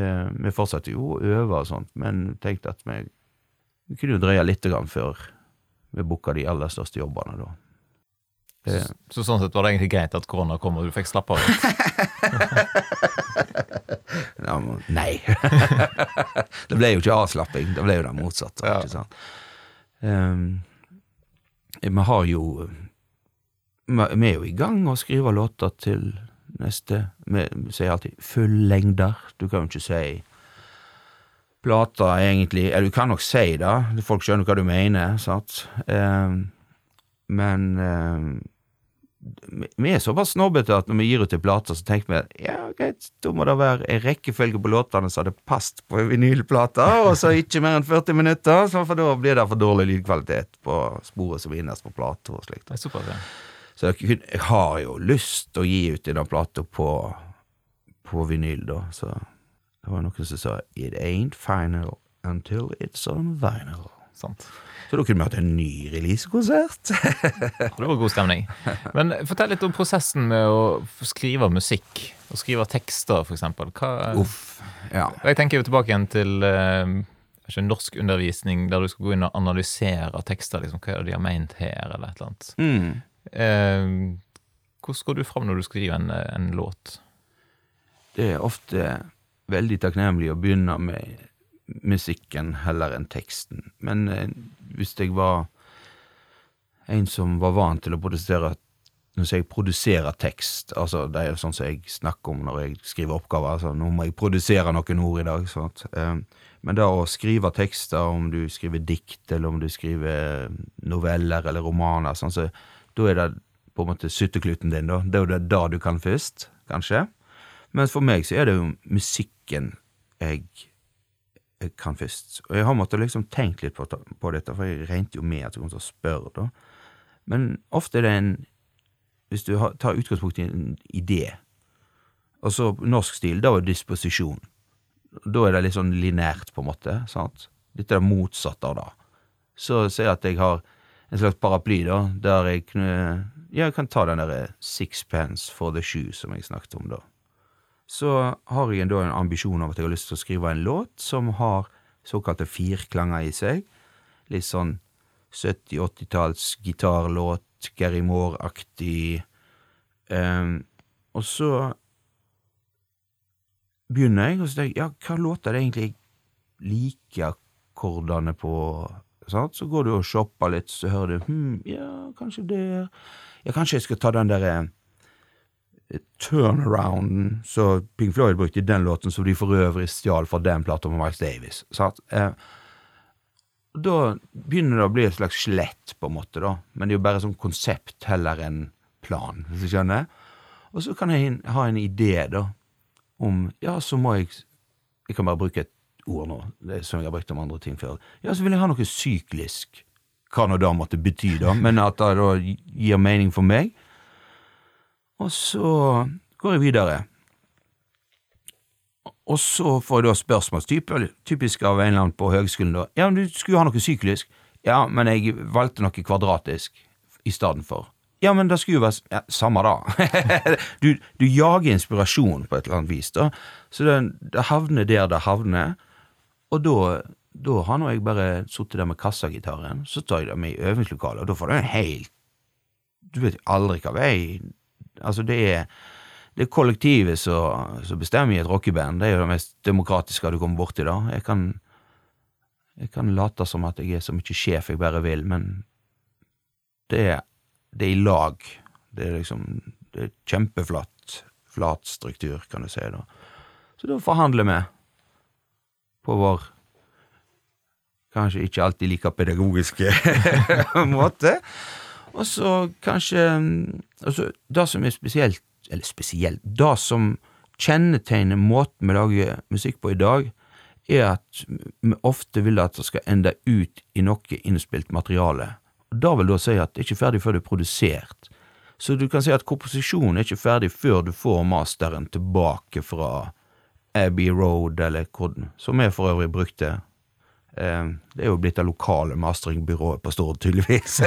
Eh, vi fortsatte jo å øve og sånt, men tenkte at vi, vi kunne jo dreie litt grann før vi booka de aller største jobbene da. Så, så, sånn sett var det egentlig greit at korona kom og du fikk slappe av nei. det ble jo ikke avslapping, det ble jo det motsatte. Ja. ikke sant? Um, vi har jo Vi er jo i gang å skrive låter til neste Vi sier alltid fullengder. Du kan jo ikke si plata egentlig Eller du kan nok si det, folk skjønner hva du mener, sant? Um, men eh, vi er såpass snobbete at når vi gir ut en plate, så tenker vi ja, greit, da må det være en rekkefølge på låtene som hadde passet på vinylplata, og så ikke mer enn 40 minutter, for da blir det for dårlig lydkvalitet på sporet som innerst på plata og slikt. Så jeg, har jo lyst til å gi ut denne plata på, på vinyl, da, så det var noen som sa 'It ain't final until it's on vinyl'. Sant. Så da kunne vi hatt en ny releasekonsert. det var god stemning. Men fortell litt om prosessen med å skrive musikk, og skrive tekster, for eksempel. Hva, Uff, ja. Jeg tenker jo tilbake igjen til norsk norskundervisning, der du skal gå inn og analysere tekster. Liksom, hva er det de har ment her, eller et eller annet. Mm. Eh, hvordan går du fram når du skriver en, en låt? Det er ofte veldig takknemlig å begynne med musikken heller enn teksten. Men eh, hvis jeg var en som var vant til å produsere Når jeg produserer tekst, altså det er jo sånn som jeg snakker om når jeg skriver oppgaver, altså nå må jeg produsere noen ord i dag, sånt. Eh, men da å skrive tekster, om du skriver dikt, eller om du skriver noveller eller romaner, sånn, så da er det på en måte syttekluten din, da. Det er jo det da du kan først, kanskje. Men for meg så er det jo musikken jeg kan først. Og jeg har måttet liksom tenkt litt på, på, dette, for jeg regnet jo med at du kom til å spørre, da. Men ofte er det en Hvis du har, tar utgangspunkt i en idé, og så norsk stil, da er disposisjon. Da er det litt sånn linært, på en måte. sant? Dette er det motsatte av det. Så ser jeg at jeg har en slags paraply, da, der jeg kunne Ja, jeg kan ta den derre sixpence for the shoe som jeg snakket om, da så har jeg da en ambisjon om at jeg har lyst til å skrive en låt som har såkalte firklanger i seg. Litt sånn 70-80-talls gitarlåt, Gary Moore-aktig. Um, og så begynner jeg, og så tenker jeg ja, hva låter det egentlig jeg liker akkordene på? Sant? Så går du og shopper litt, så hører du hm, ja, kanskje det Ja, kanskje jeg skal ta den derre turnarounden som Pink Floyd brukte i den låten, som de for øvrig stjal fra den plata med Miles Davis. Eh, da begynner det å bli et slags skjelett, på en måte, da. Men det er jo bare som konsept heller enn plan, hvis du skjønner. Og så kan jeg ha en idé, da, om Ja, så må jeg Jeg kan bare bruke et ord nå, det som jeg har brukt om andre ting før. Ja, så vil jeg ha noe syklisk, hva nå det måtte bety, da, men at det da gir mening for meg. Og så går jeg videre. Og så får jeg da spørsmål, typisk av en eller annen på høgskolen, da. Ja, men du skulle ha noe syklisk. Ja, men jeg valgte noe kvadratisk. i stedet for. Ja, men det skulle jo være ja, Samme da. du, du, jager inspirasjon på et eller annet vis, da. Så det, det havner der det havner. Og da, da har nå jeg bare sittet der med kassagitaren, så tar jeg det med i øvingslokalet, og da får du en helt Du vet aldri hva vei Altså, det er det er kollektivet som bestemmer i et rockeband. Det er jo det mest demokratiske du kommer borti, da. Jeg kan, jeg kan late som at jeg er så mye sjef jeg bare vil, men det er det er i lag. Det er liksom det er kjempeflatt flat struktur, kan du si. da. Så da forhandler vi på vår kanskje ikke alltid like pedagogiske måte. Og så kanskje altså, Det som er spesielt, eller spesielt Det som kjennetegner måten vi lager musikk på i dag, er at vi ofte vil at det skal ende ut i noe innspilt materiale Og det vil da si at det er ikke ferdig før det er produsert. Så du kan si at komposisjonen er ikke ferdig før du får masteren tilbake fra Abbey Road, eller hvordan, som jeg for øvrig brukte. Eh, det er jo blitt det lokale masteringbyrået på Stord, tydeligvis.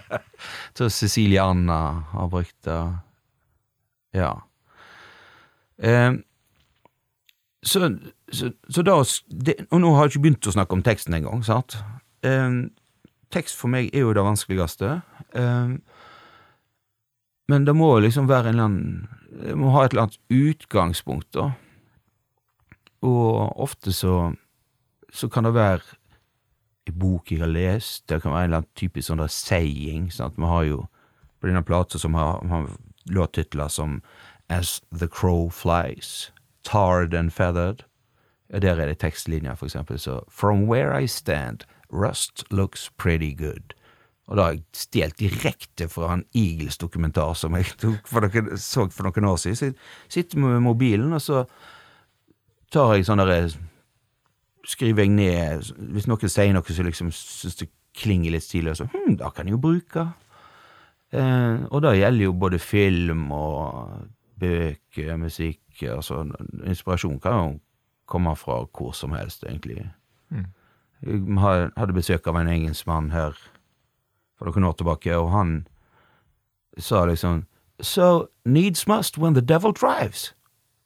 så Cecilie Anna har brukt det. Ja. Eh, så, så, så da det, Og nå har jeg ikke begynt å snakke om teksten engang, sant? Eh, tekst for meg er jo det vanskeligste. Men det må liksom være en eller annen Det må ha et eller annet utgangspunkt, da. Og ofte så, så kan det være en bok jeg har lest, det kan være en eller annen typisk sånn der saying. Sant? Vi har jo på denne plata som har, har låttitler som As the Crow Flies, Tarred and Feathered. Ja, der er det tekstlinjer, for eksempel. Så From Where I Stand, Rust looks pretty good. Og da har jeg stjålet direkte fra en Eagles-dokumentar som jeg for noen, så for noen år siden. Så jeg sitter med mobilen, og så tar jeg sånn derre Skriver jeg ned Hvis noen sier noe som liksom syns det klinger litt stilig, så hm, da kan jeg jo bruke. Eh, og det gjelder jo både film og bøker, musikk altså Inspirasjon kan jo komme fra hvor som helst, egentlig. Mm. Jeg hadde besøk av en engelskmann her for noen år tilbake, og han sa liksom So needs must when the devil drives.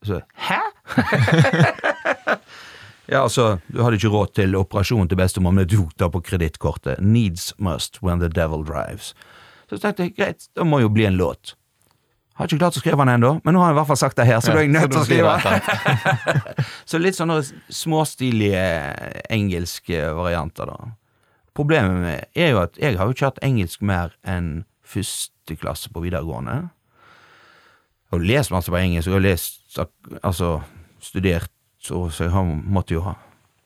Så hæ?! ja, altså, du hadde ikke råd til operasjon til bestemor, men du tok på kredittkortet. Needs must when the devil drives. Så tenkte jeg greit, det må jo bli en låt. Jeg Har ikke klart å skrive den ennå, men nå har jeg i hvert fall sagt det her, så ja, da er jeg nødt til å skrive. så litt sånne småstilige engelske varianter, da. Problemet med er jo at jeg har jo ikke hatt engelsk mer enn første klasse på videregående. Jeg har lest masse på engelsk, og lest, altså studert, så, jeg måtte jo ha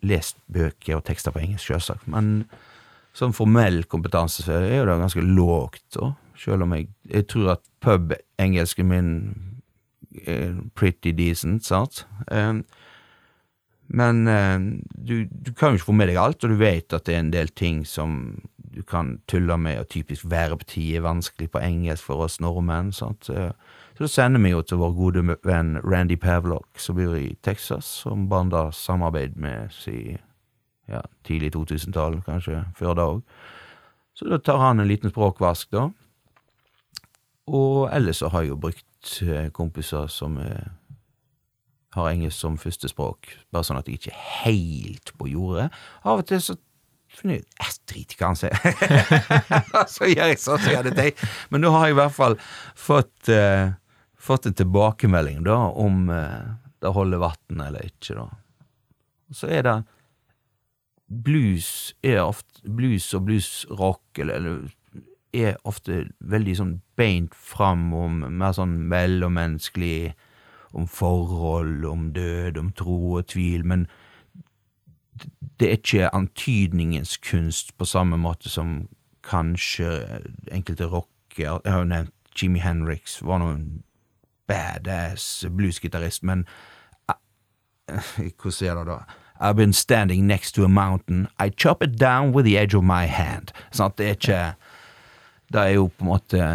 lest bøker og tekster på engelsk, selvsagt. Men sånn formell kompetanse så er jo det ganske lågt, da. Selv om jeg, jeg tror at pub-engelsken min er pretty decent, sant. Um, men uh, du, du, kan jo ikke få med deg alt, og du vet at det er en del ting som du kan tulle med, og typisk verbtid er vanskelig på engelsk for oss nordmenn. sant? Så, så sender vi jo til vår gode venn Randy Pavlok, som bor i Texas, som banda samarbeid med si ja, tidlig 2000-tall, kanskje før da òg. Så da tar han en liten språkvask, da. Og ellers så har jeg jo brukt eh, kompiser som eh, har engelsk som førstespråk, bare sånn at jeg ikke er helt på jordet. Av og til så finner jeg driter hva han sier. så gjør jeg sånn som jeg hadde tenkt. Men nå har jeg i hvert fall fått, uh, fått en tilbakemelding da om uh, det holder vann eller ikke, da. Så er det Blues er ofte Blues og bluesrock, eller, eller er ofte veldig sånn beint fram om mer sånn mellommenneskelig, om forhold, om død, om tro og tvil, men det er ikke antydningens kunst på samme måte som kanskje enkelte rocker Jeg har jo nevnt Jimmy Henriks, var nå en badass bluesgitarist, men Hvordan sier det da? I've been standing next to a mountain. I chop it down with the edge of my hand. Sånn, det er ikke det er jo på en måte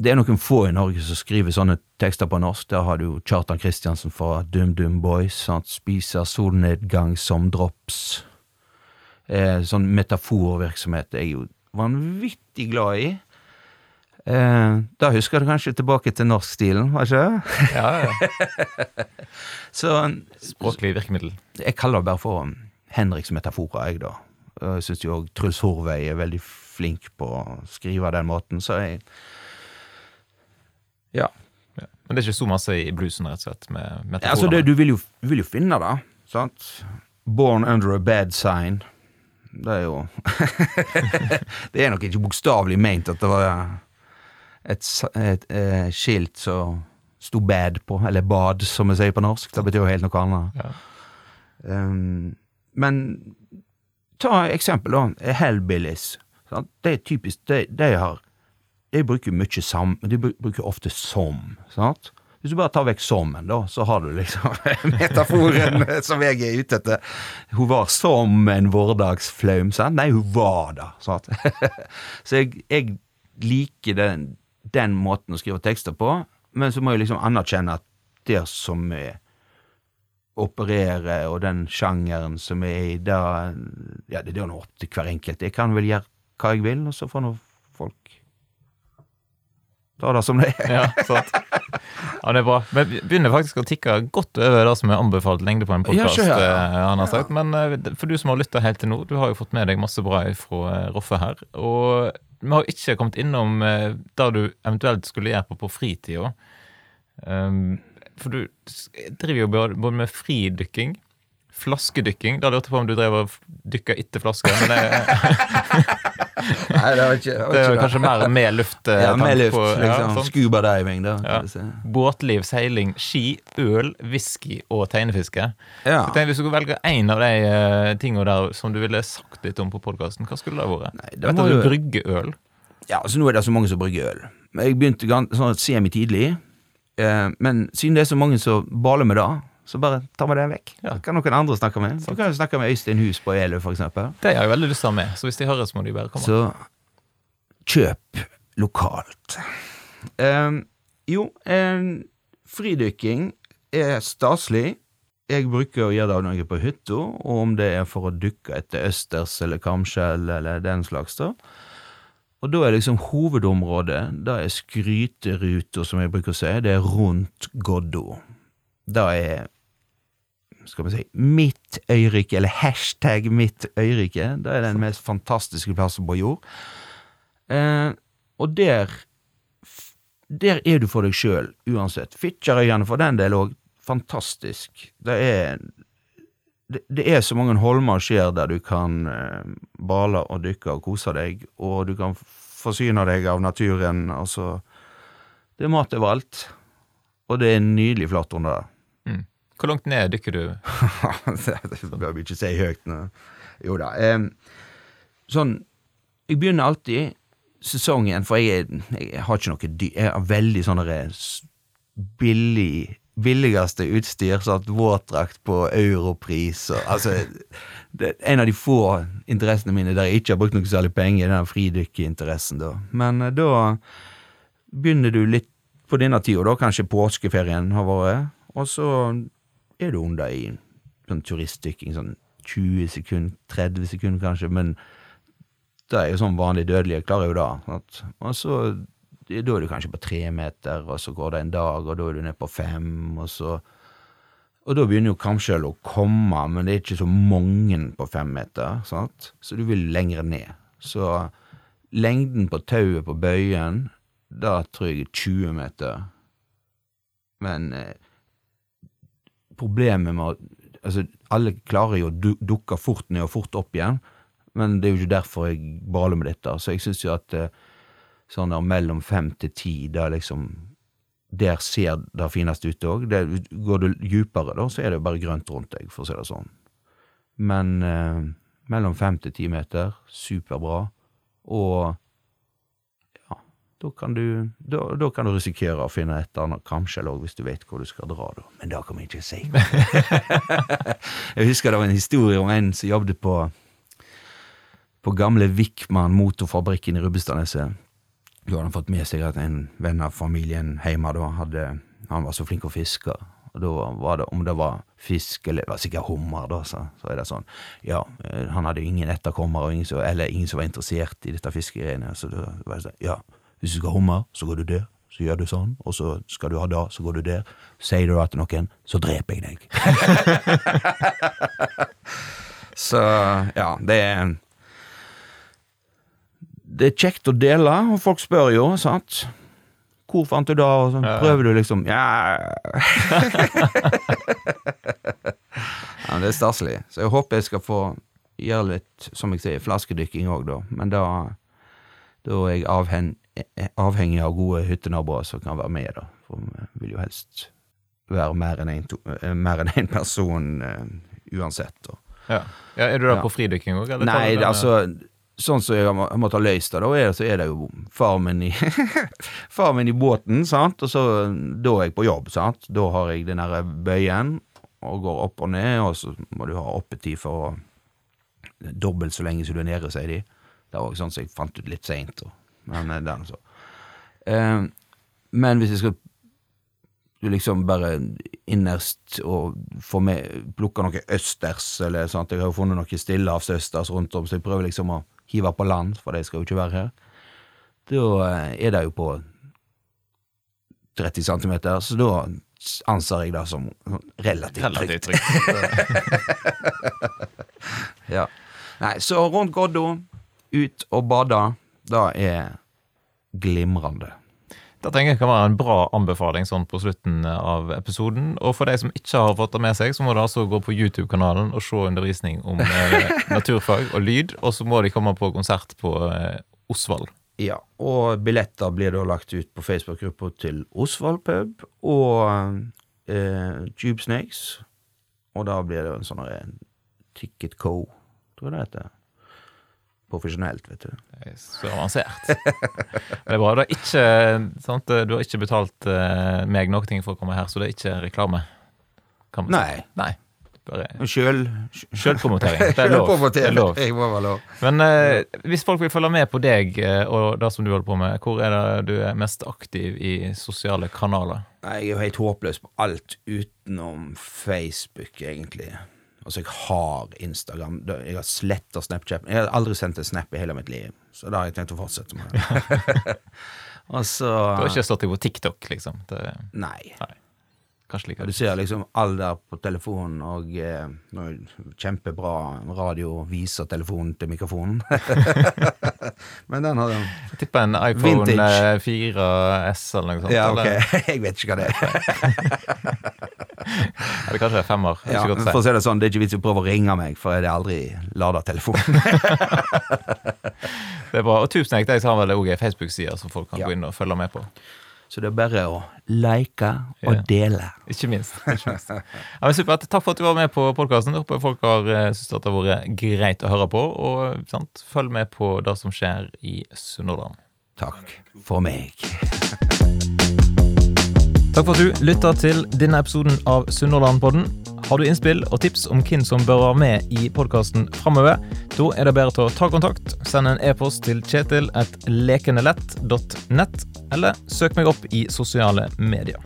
Det er noen få i Norge som skriver sånne tekster på norsk. Der har du Kjartan Kristiansen fra Dum Dum Boys. Sant? Spiser solnedgang som drops. Eh, sånn metaforvirksomhet er jeg jo vanvittig glad i. Eh, da husker du kanskje tilbake til norskstilen, var ikke det? Ja, ja. Så Språklig virkemiddel. jeg kaller det bare for Henriks metaforer, jeg, da. Jeg syns jo òg Truls Horvei er veldig flink på å skrive den måten, så jeg Ja. Ja. Men det er ikke så masse i bluesen, rett og slett, med metaforene? Altså, det, du vil jo, vil jo finne det, sant? Born under a bad sign. Det er jo Det er nok ikke bokstavelig ment at det var et, et, et, eh, skilt som sto bad på, eller bad, som vi sier på norsk. Det betyr jo helt noe annet. Ja. Um, men ta eksempel, da. Hellbillies. Sant? Det er typisk De, de har De bruker mye sam... De bruker ofte som. Sant? Hvis du bare tar vekk sommen, da, så har du liksom metaforen som jeg er ute etter. Hun var som en vårdagsflaum, sant? Nei, hun var det, sant? så jeg, jeg liker den, den måten å skrive tekster på, men så må jeg liksom anerkjenne at det som er opererer, og den sjangeren som er i, da Ja, det er jo opp til hver enkelt. Jeg kan vel gjøre hva jeg vil, og så får nå folk ta det som det er. Ja, sant. Ja, det er bra. Vi begynner faktisk å tikke godt over det som er anbefalt lengde på en podkast. Ja, har sagt. Men eh, for du som har lytta helt til nå, du har jo fått med deg masse bra fra eh, Roffe her. Og vi har ikke kommet innom eh, det du eventuelt skulle gjøre på på fritida. Um, for du driver jo både med fridykking, flaskedykking. Da lurte jeg på om du drev og dykka etter flasker, men det, Nei, det var ikke, det var det kanskje mer med luft. eh, Ja, med luft, på- ja, liksom. sant? Scuba diving, da. Ja. Båtliv, seiling, ski, øl, whisky og tegnefiske. Ja. Jeg Hvis du skulle velge én av de uh, tingene der som du ville sagt litt om på podkasten, hva skulle det vært? Nei, det vet du, du brygger øl. Ja, altså Nå er det så mange som brygger øl. Jeg begynte sånn semi-tidlig. Eh, men siden det er så mange som baler med det, så bare tar vi det vekk. Ja. Kan noen andre snakke med. Du kan jo snakke med Øystein Hus på Elø, eksempel. Det har jeg veldig lyst til å ha med, så hvis de hører, så må de bare komme. Så kjøp lokalt. Um, jo, um, fridykking er staselig. Jeg bruker å gjøre det når jeg er på hytta, og om det er for å dykke etter østers eller kamskjell eller den slags, da. Og da er liksom hovedområdet, det er skryteruta, som jeg bruker å si, det er rundt Goddo. Det er skal vi si, mitt øyrike, eller hashtag mitt øyrike. Det er den mest fantastiske plassen på jord. Eh, og der Der er du for deg sjøl, uansett. Fitjarøyene for den del òg, fantastisk. Det er det, det er så mange holmer og skjær der du kan eh, bale og dykke og kose deg, og du kan forsyne deg av naturen. Altså, det er mat overalt, og det er nydelig flott under der. Hvor langt ned dykker du? det bør vi ikke si høyt nå. Jo da. Eh, sånn Jeg begynner alltid sesongen, for jeg, er, jeg har ikke noe dy... Jeg har veldig sånn billig Billigste utstyr, sånn våtdrakt på europris og Altså det er En av de få interessene mine der jeg ikke har brukt noe særlig penger, er den fridykkeinteressen, da. Men eh, da begynner du litt på denne tida, da, kanskje påskeferien har vært, og så er du under i sånn turistdykking, sånn 20 sekunder, 30 sekunder kanskje, men det er jo sånn vanlig dødelig, jeg klarer jo det. Og så da er du kanskje på tre meter, og så går det en dag, og da er du nede på fem, og så Og da begynner jo kamskjell å komme, men det er ikke så mange på fem meter, sant? så du vil lenger ned. Så lengden på tauet på bøyen, da tror jeg er 20 meter. Men eh, problemet med at Altså, alle klarer jo å du dukke fort ned og fort opp igjen, men det er jo ikke derfor jeg baler med dette. Så jeg syns jo at eh, sånn der mellom fem til ti, da liksom Der ser det finest ut òg. Går du djupere, da, så er det jo bare grønt rundt deg, for å si det sånn. Men eh, mellom fem til ti meter, superbra. Og da kan du da, da kan du risikere å finne et annet kamskjell òg, hvis du vet hvor du skal dra, da. Men det kan vi ikke si. jeg husker det var en historie om en som jobbet på på gamle Wickman motorfabrikken i Rubbestadneset. Da hadde han fått med seg at en venn av familien hjemme da hadde Han var så flink å fiske. Og da var det, om det var fisk, eller det var sikkert hummer, da, så, så er det sånn Ja, eh, han hadde ingen etterkommere, eller ingen som var interessert i dette fiskegreiene, så da var det sånn Ja, Hvis du skal ha hummer, så går du der. Så gjør du sånn, og så skal du ha det, så går du der. Sier du det til noen, så dreper jeg deg. så ja, det er Det er kjekt å dele, og folk spør jo, sant. Hvor fant du det? Og så prøver du liksom Ja Ja, det er staselig. Så jeg håper jeg skal få gjøre litt, som jeg sier, flaskedykking òg, da. Men da, da er jeg avhen, avhengig av gode hyttenaboer som kan være med, da. For vi vil jo helst være mer enn én en, en person uh, uansett. Da. Ja. ja. Er du da Ja. på fridykking òg? Nei, det, altså Sånn som jeg har må- måttet løst det, da så er det jo far min i Far min i båten, sant, og så da er jeg på jobb, sant. Da har jeg den derre bøyen, og går opp og ned, og så må du ha oppetid for å Dobbelt så lenge som du er nede, sier de. Det var sånn som jeg fant ut litt seint, men eh, den, så. Eh, men hvis jeg skal liksom bare innerst og få med plukke noe østers, eller sånt. Jeg har jo funnet noe stillehavsøsters rundt om, så jeg prøver liksom å hive på land, for de skal jo ikke være her. Da eh, er det jo på 30 cm, så da anser jeg det som relativt, Relativt trygt. trygt. Ja. Nei, så rundt Goddo, ut og bade, det er glimrende. Det tenker jeg kan være en bra anbefaling sånn på slutten av episoden. Og for de som ikke har fått det med seg, så må de altså gå på YouTube-kanalen og se undervisning om eh, naturfag og lyd. Og så må de komme på konsert på eh, Osvald. Ja, og billetter blir da lagt ut på Facebook-gruppa til Osvald pub og eh, Tube Snakes. Og da blir det en sånn eh, Ticket Co, tror jeg det heter. Profesjonelt, vet du. Så avansert. Det er bra. Du har ikke, sant? Du har ikke betalt eh, meg noe for å komme her, så det er ikke reklame. Nei. Nei. Bare Sjøl Selvpromotering. Det er lov. Det er lov. Jeg må være lov. Men eh, hvis folk vil følge med på deg eh, og det som du holder på med, hvor er det du er mest aktiv i sosiale kanaler? Nei, jeg er jo helt håpløs på alt utenom Facebook, egentlig. Altså, jeg har Instagram. Jeg har sletta Snapchat. Jeg har aldri sendt en snap i hele mitt liv, så da har jeg tenkt å fortsette med. det. Og så Du har ikke stått deg på TikTok, liksom? Det, Nei. Kanskje Du ser liksom alle der på telefonen, og eh, kjempebra radio viser telefonen til mikrofonen. Men den har den. Jeg tipper en iPhone Vintage. eh, 4S eller noe sånt. Ja, ok. Jeg vet ikke hva det er. eller kanskje en femmer. Er Ja, godt for å si. si det sånn, det er ikke vits i å prøve å ringe meg, for jeg har aldri lada telefonen. Det er bra. Og Tusen takk, Jeg har vel òg ei Facebook-side som folk kan Ja. gå inn og følge med på. Så det er bare å like og Ja. dele. Ikke minst. Ikke minst. Ja, supert. Takk for at du var med på podkasten. Håper folk har eh, syntes det har vært greit å høre på. Og sant, følg med på det som skjer i Sunnhordland. Takk for meg. Takk for at du lytta til denne episoden av Sunnhordlandpodden. Har du innspill og tips om hvem som bør være med i podkasten framover, da er det bedre til å ta kontakt. Send en e-post til kjetil at lekenelett.nett, eller søk meg opp i sosiale medier.